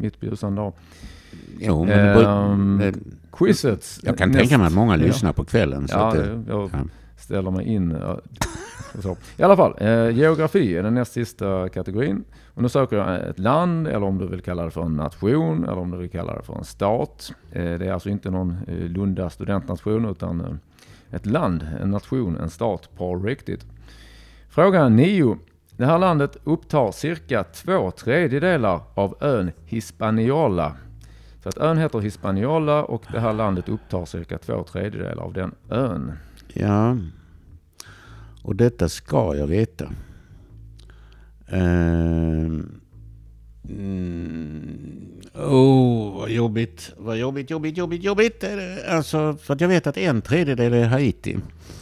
[SPEAKER 2] mitt på ljusan dag.
[SPEAKER 1] Jo, men det,
[SPEAKER 2] Ehm,
[SPEAKER 1] det,
[SPEAKER 2] Quizet.
[SPEAKER 1] jag kan
[SPEAKER 2] näst-
[SPEAKER 1] tänka mig att många
[SPEAKER 2] ja.
[SPEAKER 1] lyssnar på kvällen. Så
[SPEAKER 2] Ja,
[SPEAKER 1] att det,
[SPEAKER 2] jag
[SPEAKER 1] ja.
[SPEAKER 2] ställer mig in. ja. Så. I alla fall, eh, geografi är den näst sista kategorin. Och nu söker jag ett land, eller om du vill kalla det för en nation, eller om du vill kalla det för en stat. Eh, det är alltså inte någon eh, Lunda studentnation, utan eh, ett land, en nation, en stat på riktigt. Fråga 9. Det här landet upptar cirka två tredjedelar av ön Hispaniola. Så att ön heter Hispaniola och det här landet upptar cirka två tredjedelar av den ön.
[SPEAKER 1] ja. Och detta ska jag veta. Ehm. Mm. Oh, vad jobbigt. Vad jobbigt, jobbigt, jobbigt, jobbigt. Alltså, för att jag vet att en tredjedel är Haiti.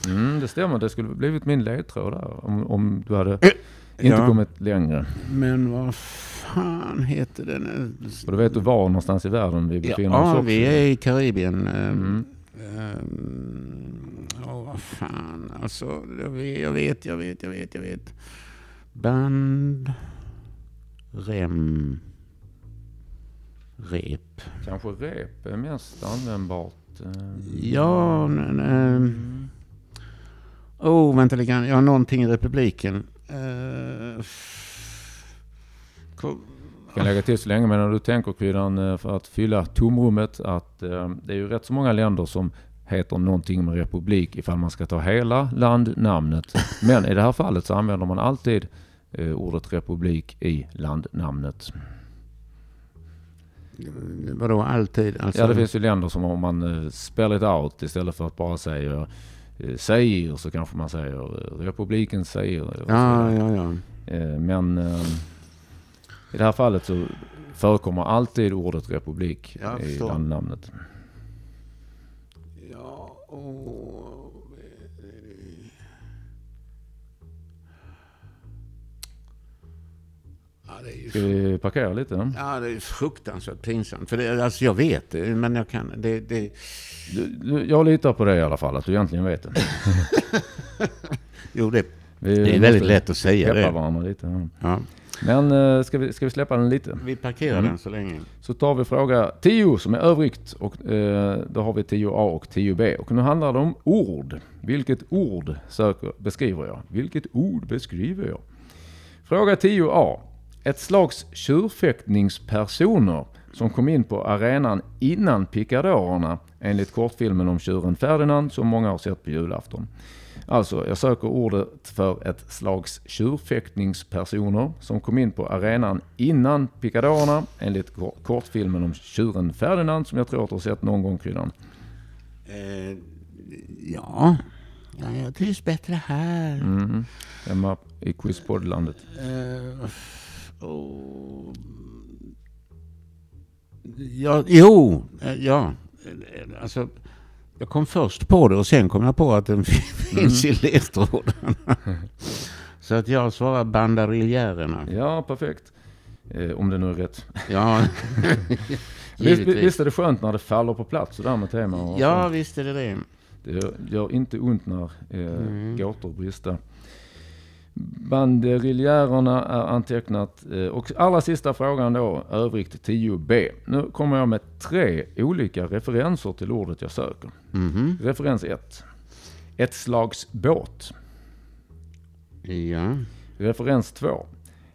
[SPEAKER 2] Mm, det stämmer, det skulle blivit min ledtråd där om, om du hade
[SPEAKER 1] Eh,
[SPEAKER 2] inte
[SPEAKER 1] ja.
[SPEAKER 2] kommit längre.
[SPEAKER 1] Men vad fan heter den?
[SPEAKER 2] Och då vet du var någonstans i världen vi befinner oss
[SPEAKER 1] Ja,
[SPEAKER 2] också.
[SPEAKER 1] vi är i Karibien. ehm,
[SPEAKER 2] Mm.
[SPEAKER 1] ehm, Åh, vad fan. Alltså, jag vet, jag vet, jag vet, jag vet. Jag vet. Band. Rem. Rep.
[SPEAKER 2] Kanske rep är mest användbart. eh.
[SPEAKER 1] Ja, n- n-
[SPEAKER 2] Mm.
[SPEAKER 1] Oh, vänta lite grann. Jag har någonting i republiken.
[SPEAKER 2] Jag kan lägga till så länge, men när du tänker Kryddan, eh, för att fylla tomrummet, att eh, det är ju rätt så många länder som heter någonting med republik ifall man ska ta hela landnamnet. Men i det här fallet så använder man alltid eh, ordet republik i landnamnet.
[SPEAKER 1] Vadå alltid?
[SPEAKER 2] Alltså... Ja, det finns ju länder som om man spell it out istället för att bara säga uh, Zaire så kanske man säger uh, republiken Zaire.
[SPEAKER 1] Ja, ja, ja.
[SPEAKER 2] Uh, men i det här fallet så förekommer alltid ordet republik i landnamnet.
[SPEAKER 1] Ja, och...
[SPEAKER 2] Ja, Ska vi parkera lite?
[SPEAKER 1] Ja, det är fruktansvärt pinsamt. För det, alltså jag vet det, men jag kan... Det, det...
[SPEAKER 2] Du, du, jag litar på dig i alla fall, att du egentligen vet det.
[SPEAKER 1] jo, det, vi det är väldigt lätt att säga det.
[SPEAKER 2] varandra lite. Ja. ja. Men uh, ska, vi, ska vi släppa den lite?
[SPEAKER 1] Vi parkerar mm. den så länge.
[SPEAKER 2] Så tar vi fråga 10 som är övrigt och uh, då har vi 10A och 10B. Och nu handlar det om ord. Vilket ord söker, beskriver jag? Vilket ord beskriver jag? Fråga 10A. Ett slags tjurfäktningspersoner som kom in på arenan innan picadorerna enligt kortfilmen om tjuren Ferdinand som många har sett på julafton. Alltså, jag söker ordet för ett slags tjurfäktningspersoner som kom in på arenan innan picadorerna enligt kortfilmen om tjuren Ferdinand som jag tror att du har sett någon gång Kryddan.
[SPEAKER 1] Eh, ja. ja, jag trivs bättre här.
[SPEAKER 2] Mm. Hemma i quizpoddlandet.
[SPEAKER 1] Eh, oh. Ja, jo, eh, ja. Alltså, jag kom först på det och sen kom jag på att den finns mm. i ledtrådarna. Så att jag svarar bandariljärerna.
[SPEAKER 2] Ja, perfekt. Eh, om det nu är rätt.
[SPEAKER 1] Ja,
[SPEAKER 2] visst, visst är det skönt när det faller på plats sådär med tema?
[SPEAKER 1] Och ja, så. visst är det det.
[SPEAKER 2] Det gör inte ont när eh, mm. gåtor brister. Banderiljärerna är antecknat. Eh, och allra sista frågan då, övrigt 10b. Nu kommer jag med tre olika referenser till ordet jag söker.
[SPEAKER 1] Mm -hmm.
[SPEAKER 2] Referens 1. Ett slags båt.
[SPEAKER 1] Ja.
[SPEAKER 2] Referens 2.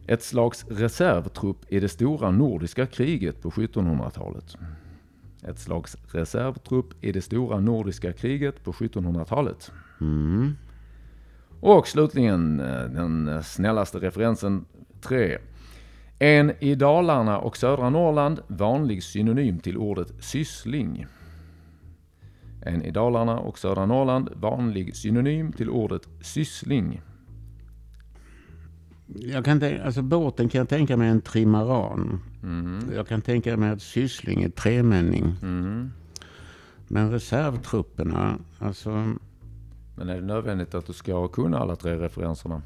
[SPEAKER 2] Ett slags reservtrupp i det stora nordiska kriget på 1700-talet. Ett slags reservtrupp i det stora nordiska kriget på 1700-talet.
[SPEAKER 1] Mm.
[SPEAKER 2] Och slutligen eh, den snällaste referensen 3. En i Dalarna och södra Norrland vanlig synonym till ordet syssling. En i Dalarna och södra Norrland vanlig synonym till ordet syssling.
[SPEAKER 1] Jag kan tänka, alltså båten kan jag tänka mig en trimaran.
[SPEAKER 2] Mm.
[SPEAKER 1] Jag kan tänka mig att syssling är tremänning.
[SPEAKER 2] Mm.
[SPEAKER 1] Men reservtrupperna, alltså
[SPEAKER 2] men är det nödvändigt att du ska kunna alla tre referenserna?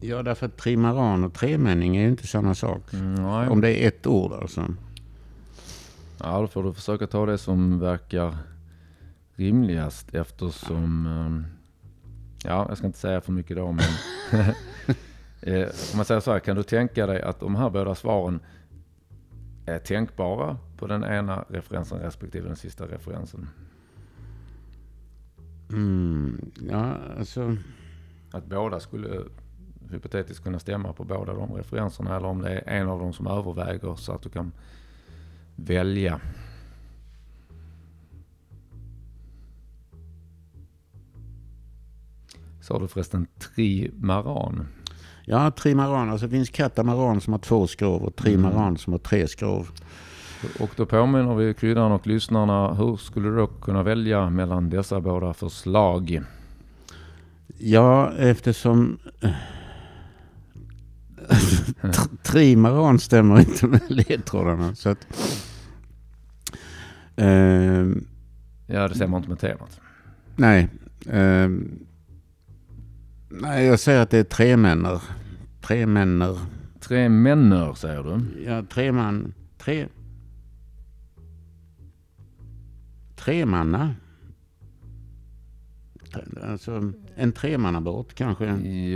[SPEAKER 1] Ja, därför att trimaran och tremänning är ju inte samma sak.
[SPEAKER 2] Mm,
[SPEAKER 1] Om det är ett ord alltså.
[SPEAKER 2] Ja, då får du försöka ta det som verkar rimligast eftersom... Ehm, ja, jag ska inte säga för mycket då, men... Eh, om man säger så här, kan du tänka dig att de här båda svaren är tänkbara på den ena referensen respektive den sista referensen?
[SPEAKER 1] Mm, ja, alltså...
[SPEAKER 2] Att båda skulle hypotetiskt kunna stämma på båda de referenserna eller om det är en av dem som överväger så att du kan välja. Sa du förresten trimaran?
[SPEAKER 1] Ja, trimaran. Alltså det finns katamaran som har två skrov och trimaran mm. som har tre skrov.
[SPEAKER 2] Och då påminner vi kryddan och lyssnarna. Hur skulle du då kunna välja mellan dessa båda förslag?
[SPEAKER 1] Ja, eftersom trimaran stämmer inte med ledtrådarna. Så att, eh,
[SPEAKER 2] ja, det stämmer inte med temat.
[SPEAKER 1] Nej. Eh, nej, jag säger att det är tre männer. Tre männer.
[SPEAKER 2] Tre männer säger du?
[SPEAKER 1] Ja, tre man. Tre. Tremanna. Alltså en tremannabåt kanske.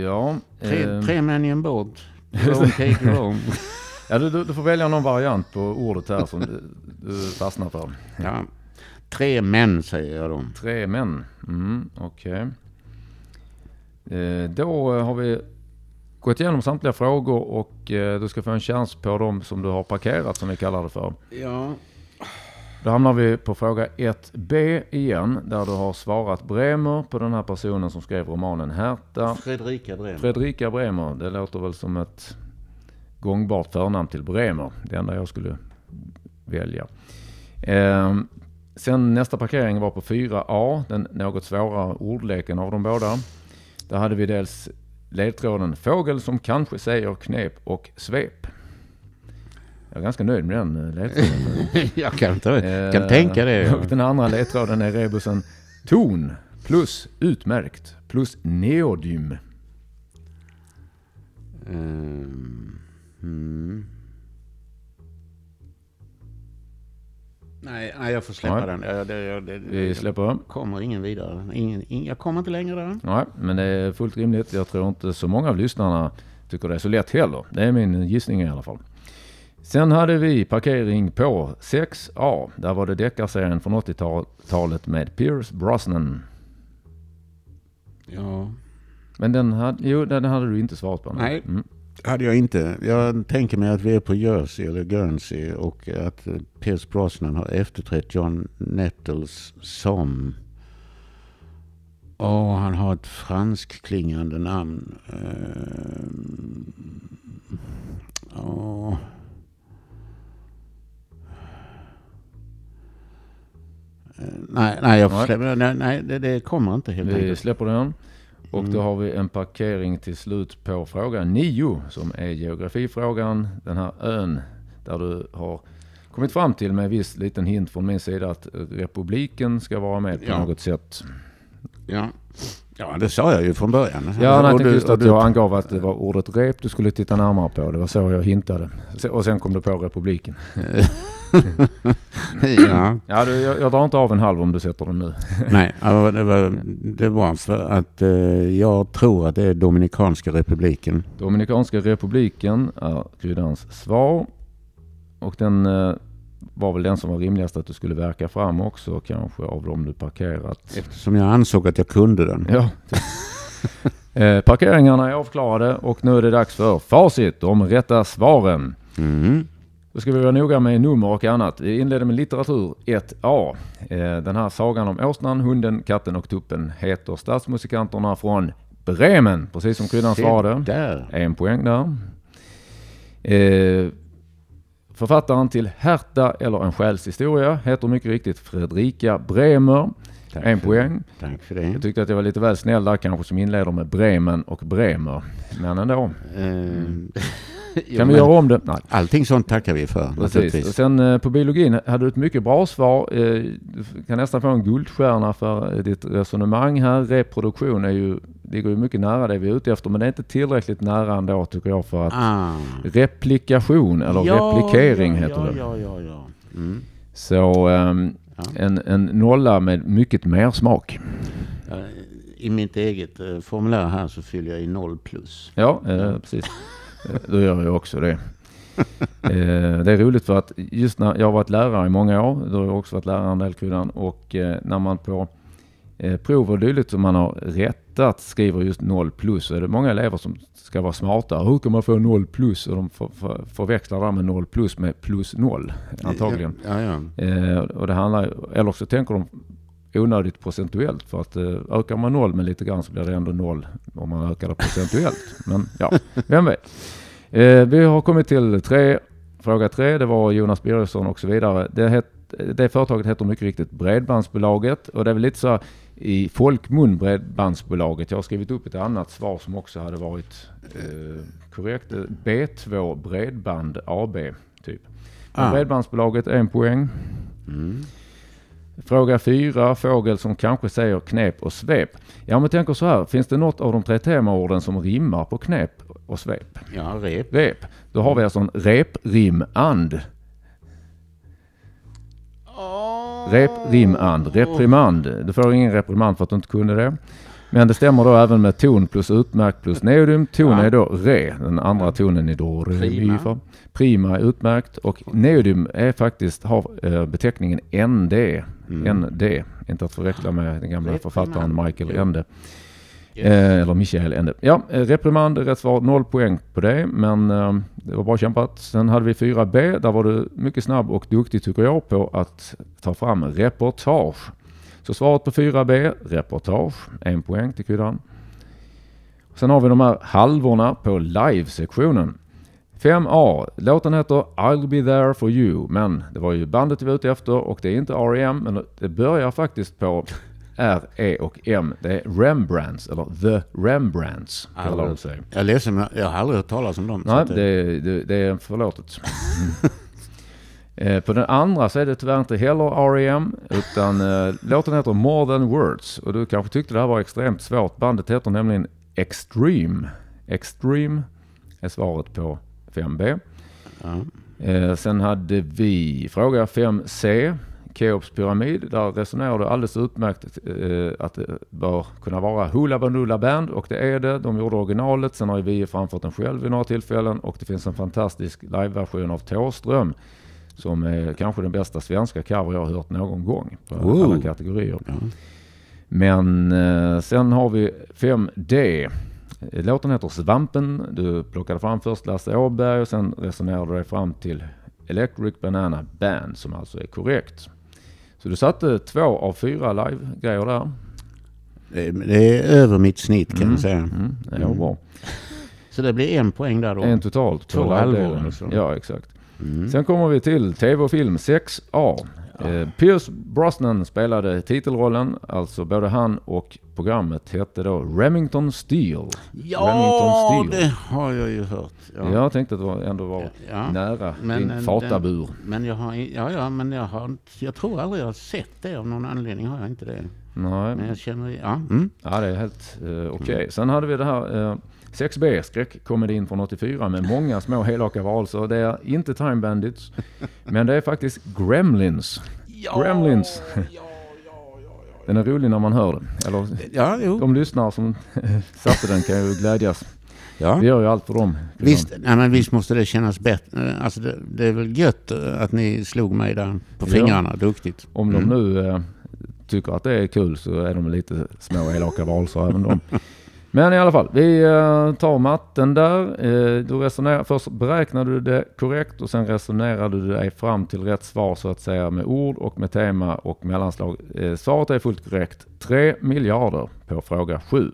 [SPEAKER 2] Ja.
[SPEAKER 1] Tre, eh, tre män i en båt. Rome, Rome.
[SPEAKER 2] ja, du, du, får välja någon variant på ordet här som du, du fastnar för.
[SPEAKER 1] Ja. Tre män säger jag då.
[SPEAKER 2] Tre män. Mm, Okej. Okay. Eh, då har vi gått igenom samtliga frågor och eh, du ska få en chans på dem som du har parkerat som vi kallar det för.
[SPEAKER 1] Ja.
[SPEAKER 2] Då hamnar vi på fråga 1b igen där du har svarat Bremer på den här personen som skrev romanen Herta.
[SPEAKER 1] Fredrika Bremer.
[SPEAKER 2] Fredrika Bremer, det låter väl som ett gångbart förnamn till Bremer. Det enda jag skulle välja. Eh, sen nästa parkering var på 4a, den något svåra ordleken av de båda. Där hade vi dels ledtråden fågel som kanske säger knep och svep. Jag är ganska nöjd med den eh, ledtråden.
[SPEAKER 1] jag kan, inte, kan
[SPEAKER 2] Eh,
[SPEAKER 1] tänka det.
[SPEAKER 2] Och den andra ledtråden är rebusen ton plus utmärkt plus neodym.
[SPEAKER 1] Ehm, mm. Nej, nej, jag får släppa
[SPEAKER 2] Nej.
[SPEAKER 1] den. Jag, det, jag, det,
[SPEAKER 2] Vi släpper den.
[SPEAKER 1] kommer ingen vidare. Ingen, ing, jag kommer inte längre där.
[SPEAKER 2] Nej, men det är fullt rimligt. Jag tror inte så många av lyssnarna tycker det är så lätt heller. Det är min gissning i alla fall. Sen hade vi parkering på 6A. Där var det deckarserien från 80-talet med Pierce Brosnan.
[SPEAKER 1] Ja,
[SPEAKER 2] Men den hade, jo, den hade du inte svarat på.
[SPEAKER 1] Nej.
[SPEAKER 2] Mm.
[SPEAKER 1] hade jag inte. Jag tänker mig att vi är på Jersey eller Guernsey och att Pierce Brosnan har efterträtt John Nettles som... Åh, han har ett franskklingande namn. Ehm, Åh. Nej, nej, jag får
[SPEAKER 2] Nej.
[SPEAKER 1] nej, det, det kommer inte helt
[SPEAKER 2] Vi
[SPEAKER 1] enkelt.
[SPEAKER 2] släpper den. Och
[SPEAKER 1] Mm.
[SPEAKER 2] då har vi en parkering till slut på fråga 9 som är geografifrågan. Den här ön där du har kommit fram till med viss liten hint från min sida att republiken ska vara med på
[SPEAKER 1] Ja.
[SPEAKER 2] något sätt.
[SPEAKER 1] Ja. Ja, det sa jag ju från början.
[SPEAKER 2] Ja, nej,
[SPEAKER 1] Och du-
[SPEAKER 2] just att
[SPEAKER 1] du-
[SPEAKER 2] jag angav att det var ordet rep du skulle titta närmare på. Det var så jag hintade. Och sen kom du på republiken.
[SPEAKER 1] ja,
[SPEAKER 2] Ja, du, jag, jag drar inte av en halv om du sätter den nu.
[SPEAKER 1] nej, det var, det var för att eh, jag tror att det är Dominikanska republiken.
[SPEAKER 2] Dominikanska republiken är kryddans svar. Och den eh, var väl den som var rimligast att du skulle verka fram också kanske av dem du parkerat.
[SPEAKER 1] Eftersom jag ansåg att jag kunde den.
[SPEAKER 2] Ja. eh, parkeringarna är avklarade och nu är det dags för facit, de rätta svaren.
[SPEAKER 1] Mm.
[SPEAKER 2] Då ska vi vara noga med nummer och annat. Vi inleder med litteratur 1A. Eh, den här sagan om åsnan, hunden, katten och tuppen heter Stadsmusikanterna från Bremen, precis som kryddan svarade. En poäng där. Eh, författaren till Herta eller en själshistoria heter mycket riktigt Fredrika Bremer.
[SPEAKER 1] Tack
[SPEAKER 2] En poäng.
[SPEAKER 1] Tack för
[SPEAKER 2] Jag
[SPEAKER 1] det.
[SPEAKER 2] tyckte att jag var lite väl snäll där kanske som inleder med Bremen och Bremer. Men ändå.
[SPEAKER 1] Eh, jo,
[SPEAKER 2] Kan vi göra om det? Nej.
[SPEAKER 1] Allting sånt tackar vi för
[SPEAKER 2] Precis. Och sen eh, på biologin hade du ett mycket bra svar. Eh, du kan nästan få en guldstjärna för eh, ditt resonemang här. Reproduktion är ju, ligger ju mycket nära det vi är ute efter men det är inte tillräckligt nära ändå tycker jag för att
[SPEAKER 1] Ah.
[SPEAKER 2] replikation eller
[SPEAKER 1] Ja,
[SPEAKER 2] replikering
[SPEAKER 1] ja,
[SPEAKER 2] heter
[SPEAKER 1] ja,
[SPEAKER 2] det.
[SPEAKER 1] Ja, ja. Mm.
[SPEAKER 2] Så
[SPEAKER 1] Ja.
[SPEAKER 2] en, en nolla med mycket mer smak.
[SPEAKER 1] I mitt eget eh, formulär här så fyller jag i noll plus.
[SPEAKER 2] Ja, eh, precis. Eh, Då gör jag också det. Eh, det är roligt för att just när jag har varit lärare i många år, då har jag också varit lärare en del kryddan och eh, när man på prov och dylikt som man har rättat skriver just noll plus så är det många elever som ska vara smarta. Hur kan man få noll plus? Och de för, för, förväxlar det med noll plus med plus noll antagligen.
[SPEAKER 1] Ja, ja.
[SPEAKER 2] Eh, och det handlar, eller så tänker de onödigt procentuellt för att eh, ökar man noll med lite grann så blir det ändå noll om man ökar det procentuellt. Men ja, vem vet. Eh, vi har kommit till tre, fråga tre, det var Jonas Birgersson och så vidare. Det, het, det företaget heter mycket riktigt Bredbandsbolaget och det är väl lite så här i folkmun Bredbandsbolaget. Jag har skrivit upp ett annat svar som också hade varit eh, korrekt. B2 Bredband AB typ.
[SPEAKER 1] Ah.
[SPEAKER 2] Bredbandsbolaget en poäng.
[SPEAKER 1] Mm.
[SPEAKER 2] Fråga fyra, fågel som kanske säger knep och svep. Ja men tänker så här, finns det något av de tre temaorden som rimmar på knep och svep?
[SPEAKER 1] ja, rep.
[SPEAKER 2] Rep. Då har vi alltså en reprimand. Reprimand, reprimand. Du får ingen reprimand för att du inte kunde det. Men det stämmer då även med ton plus utmärkt plus neodym. Ton
[SPEAKER 1] Ja.
[SPEAKER 2] är då re, den andra tonen i do, re,
[SPEAKER 1] Prima.
[SPEAKER 2] Prima är utmärkt och neodym är faktiskt, har eh, beteckningen ND.
[SPEAKER 1] Mm.
[SPEAKER 2] ND, inte att förväxla med den gamla författaren Michael. Ende. Eh, eller Michael Ende. Ja, eh, reprimand, rätt svar, noll poäng på det. Men eh, det var bra kämpat. Sen hade vi 4B. Där var du mycket snabb och duktig tycker jag på att ta fram reportage. Så svaret på 4B, reportage, en poäng till kryddan. Sen har vi de här halvorna på live-sektionen. 5A, låten heter I'll be there for you, men det var ju bandet vi var ute efter och det är inte R.E.M. men det börjar faktiskt på R, E och M. Det är Rembrandts, eller The Rembrandts kallar de sig.
[SPEAKER 1] Jag är ledsen, men jag har aldrig hört talas om dem.
[SPEAKER 2] Nej, det, det, det är förlåtet. Eh, På den andra så är det tyvärr inte heller R.E.M. utan eh, låten heter More than words. Och du kanske tyckte det här var extremt svårt. Bandet heter nämligen Extreme. Extreme är svaret på 5B.
[SPEAKER 1] ja.
[SPEAKER 2] Eh, sen hade vi fråga 5C, Keops pyramid. Där resonerade du alldeles utmärkt eh, att det bör kunna vara Hoola Bandoola Band och det är det. De gjorde originalet. Sen har vi framfört den själv vid några tillfällen och det finns en fantastisk liveversion av Thåström som är kanske den bästa svenska cover jag har hört någon gång på alla kategorier.
[SPEAKER 1] Ja.
[SPEAKER 2] Men eh, sen har vi 5D. Låten heter Svampen. Du plockade fram först Lasse Åberg och sen resonerade du dig fram till Electric Banana Band som alltså är korrekt. Så du satte två av fyra live-grejer där.
[SPEAKER 1] Det, är- över mitt snitt kan
[SPEAKER 2] Mm.
[SPEAKER 1] jag säga.
[SPEAKER 2] Mm, det var
[SPEAKER 1] Mm.
[SPEAKER 2] bra.
[SPEAKER 1] Så det blir en poäng där då.
[SPEAKER 2] En totalt
[SPEAKER 1] Två halvor alltså.
[SPEAKER 2] Ja, exakt.
[SPEAKER 1] Mm.
[SPEAKER 2] Sen kommer vi till tv och film 6A. Eh, Pierce Brosnan spelade titelrollen, alltså både han och programmet hette då Remington Steel.
[SPEAKER 1] Ja,
[SPEAKER 2] Remington Steel.
[SPEAKER 1] det har jag ju hört. Ja.
[SPEAKER 2] Jag tänkte att det ändå var
[SPEAKER 1] Ja.
[SPEAKER 2] nära
[SPEAKER 1] Men,
[SPEAKER 2] din fatabur.
[SPEAKER 1] Men jag har, ja, ja, men jag har, jag tror aldrig jag har sett det av någon anledning har jag inte det.
[SPEAKER 2] Nej,
[SPEAKER 1] Men jag känner, ja. Mm.
[SPEAKER 2] ja det är helt eh, okej. Sen hade vi det här eh, 6B, skräckkomedin från 84 med många små helaka varelser. Det är inte Time Bandits, men det är faktiskt Gremlins. Gremlins. Den är rolig när man hör den. Eller
[SPEAKER 1] Ja, jo.
[SPEAKER 2] de lyssnare som satte den kan ju glädjas.
[SPEAKER 1] Ja.
[SPEAKER 2] Vi gör ju allt för dem.
[SPEAKER 1] Visst, nej, men visst måste det kännas bättre. Alltså det, det är väl gött att ni slog mig där på
[SPEAKER 2] Ja.
[SPEAKER 1] fingrarna. Duktigt.
[SPEAKER 2] Om
[SPEAKER 1] Mm.
[SPEAKER 2] de nu eh, tycker att det är kul så är de lite små elaka varelser även de. Men i alla fall, vi eh, tar matten där. Eh, du resonerar, först beräknade du det korrekt och sen resonerade du dig fram till rätt svar så att säga med ord och med tema och mellanslag. Eh, svaret är fullt korrekt. 3 miljarder på fråga 7.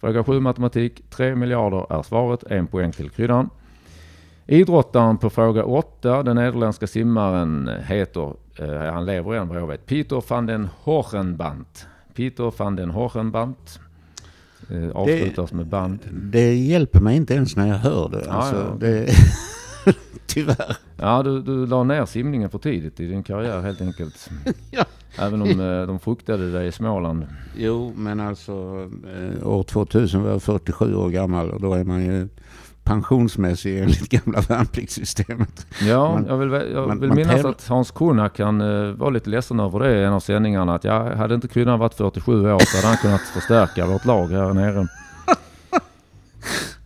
[SPEAKER 2] Fråga 7 matematik, 3 miljarder är svaret. En poäng till kryddan. Idrottaren på fråga 8, den nederländska simmaren heter, han lever än vad jag vet, Peter van den Hogenband. Peter van den Hogenband. Eh, avslutas med band.
[SPEAKER 1] Det hjälper mig inte ens när jag hör det.
[SPEAKER 2] Ja,
[SPEAKER 1] Alltså,
[SPEAKER 2] ja.
[SPEAKER 1] det Tyvärr.
[SPEAKER 2] Ja, du, du la ner simningen för tidigt i din karriär helt enkelt.
[SPEAKER 1] Ja.
[SPEAKER 2] Även om eh, de fruktade dig i Småland.
[SPEAKER 1] Jo, men alltså eh, år 2000 var jag 47 år gammal och då är man ju pensionsmässig enligt gamla värnpliktssystemet.
[SPEAKER 2] Ja,
[SPEAKER 1] Man-
[SPEAKER 2] jag vill, jag
[SPEAKER 1] man-
[SPEAKER 2] vill
[SPEAKER 1] man
[SPEAKER 2] minnas att Hans Krona kan uh, vara lite ledsen över det i en av sändningarna. Att jag hade inte kunnat varit 47 år så hade han kunnat förstärka vårt lag här nere.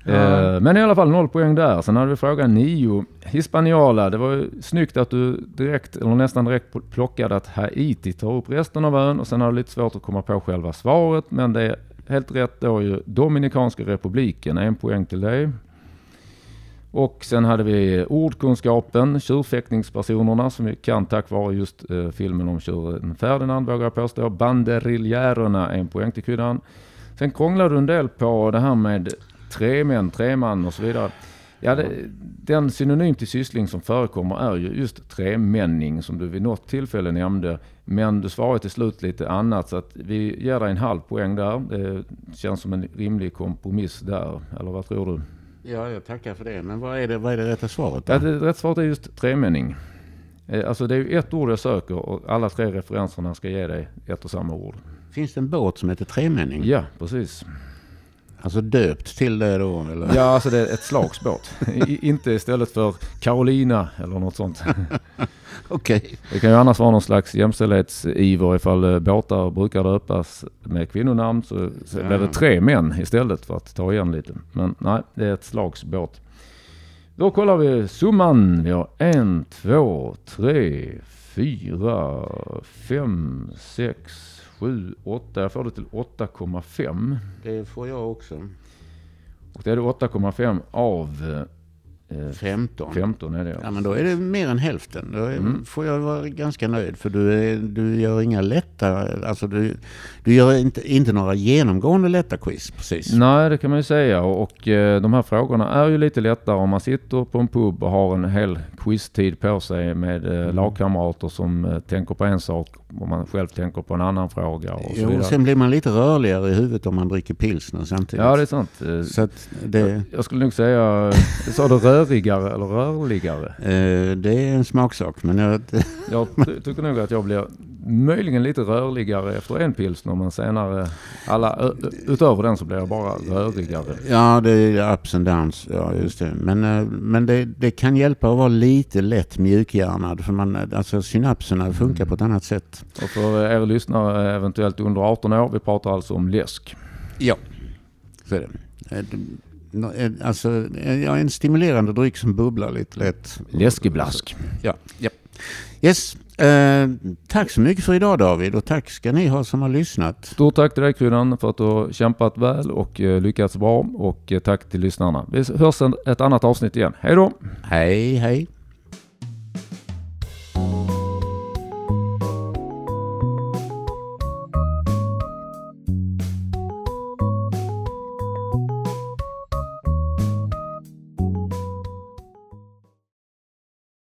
[SPEAKER 2] Eh, men i alla fall noll poäng där. Sen hade vi fråga 9. Hispaniola. Det var ju snyggt att du direkt, eller nästan direkt plockade att Haiti tar upp resten av ön och sen har du lite svårt att komma på själva svaret. Men det är helt rätt då ju Dominikanska republiken. En poäng till dig. Och sen hade vi ordkunskapen, tjurfäktningspersonerna som vi kan tack vare just eh, filmen om tjuren Ferdinand vågar jag påstå. Banderiljärerna, en poäng till kryddan. Sen krånglade du en del på det här med tremän, treman och så vidare. Ja, det, den synonym till syssling som förekommer är ju just tremänning som du vid något tillfälle nämnde. Men du svarade till slut lite annat så att vi ger dig en halv poäng där. Det känns som en rimlig kompromiss där. Eller vad tror du?
[SPEAKER 1] Ja, jag tackar för det. Men vad är det, vad är det rätta svaret? Då?
[SPEAKER 2] Ja, det, rätt svaret är just tremänning. Eh, Alltså det är ju ett ord jag söker och alla tre referenserna ska ge dig ett och samma ord.
[SPEAKER 1] Finns det en båt som heter Tremänning?
[SPEAKER 2] Ja, precis.
[SPEAKER 1] Alltså döpt till det då? Eller?
[SPEAKER 2] Ja, alltså det är ett slagsbåt. I, inte istället för Carolina eller något sånt.
[SPEAKER 1] Okej.
[SPEAKER 2] Det kan ju annars vara någon slags jämställdhetsiver ifall eh, båtar brukar döpas med kvinnonamn så, så
[SPEAKER 1] Ja.
[SPEAKER 2] blir det tre män istället för att ta igen lite. Men nej, det är ett slagsbåt. Då kollar vi summan. Vi har en, två, tre, fyra, fem, sex, 7, 8. Jag får det till 8,5.
[SPEAKER 1] Det får jag också.
[SPEAKER 2] Och det är 8,5 av
[SPEAKER 1] eh, 15.
[SPEAKER 2] 15 är det
[SPEAKER 1] ja. ja. men då är det mer än hälften. Då mm. får jag vara ganska nöjd. För du, är, du gör inga lätta, alltså du, du gör inte, inte några genomgående lätta quiz precis.
[SPEAKER 2] Nej det kan man ju säga. Och, och eh, de här frågorna är ju lite lättare om man sitter på en pub och har en hel quiztid på sig med eh, mm. lagkamrater som eh, tänker på en sak och man själv tänker på en annan fråga. Och så
[SPEAKER 1] jo, sen blir man lite rörligare i huvudet om man dricker pilsner samtidigt.
[SPEAKER 2] Ja, det är sant.
[SPEAKER 1] Så det...
[SPEAKER 2] Jag skulle nog säga, sa du rörigare eller rörligare?
[SPEAKER 1] Eh, det är en smaksak. Men jag,
[SPEAKER 2] jag tycker nog att jag blir möjligen lite rörligare efter en pilsner men senare, alla, utöver den så blir jag bara rörigare.
[SPEAKER 1] Ja, det är ups and downs. Ja, just det. Men, eh, men det, det kan hjälpa att vara lite lätt mjukhjärnad. För man, alltså synapserna funkar mm. på ett annat sätt.
[SPEAKER 2] Och för er lyssnare eventuellt under 18 år, vi pratar alltså om läsk.
[SPEAKER 1] Ja, så är det. Eh, eh, alltså, ja, en stimulerande dryck som bubblar lite lätt.
[SPEAKER 2] Läskeblask.
[SPEAKER 1] Ja, ja. Yes, Eh, tack så mycket för idag David och tack ska ni ha som har lyssnat.
[SPEAKER 2] Stort tack till dig Kryddan för att du har kämpat väl och eh, lyckats bra och eh, tack till lyssnarna. Vi hörs ett annat avsnitt igen. Hej då!
[SPEAKER 1] Hej hej!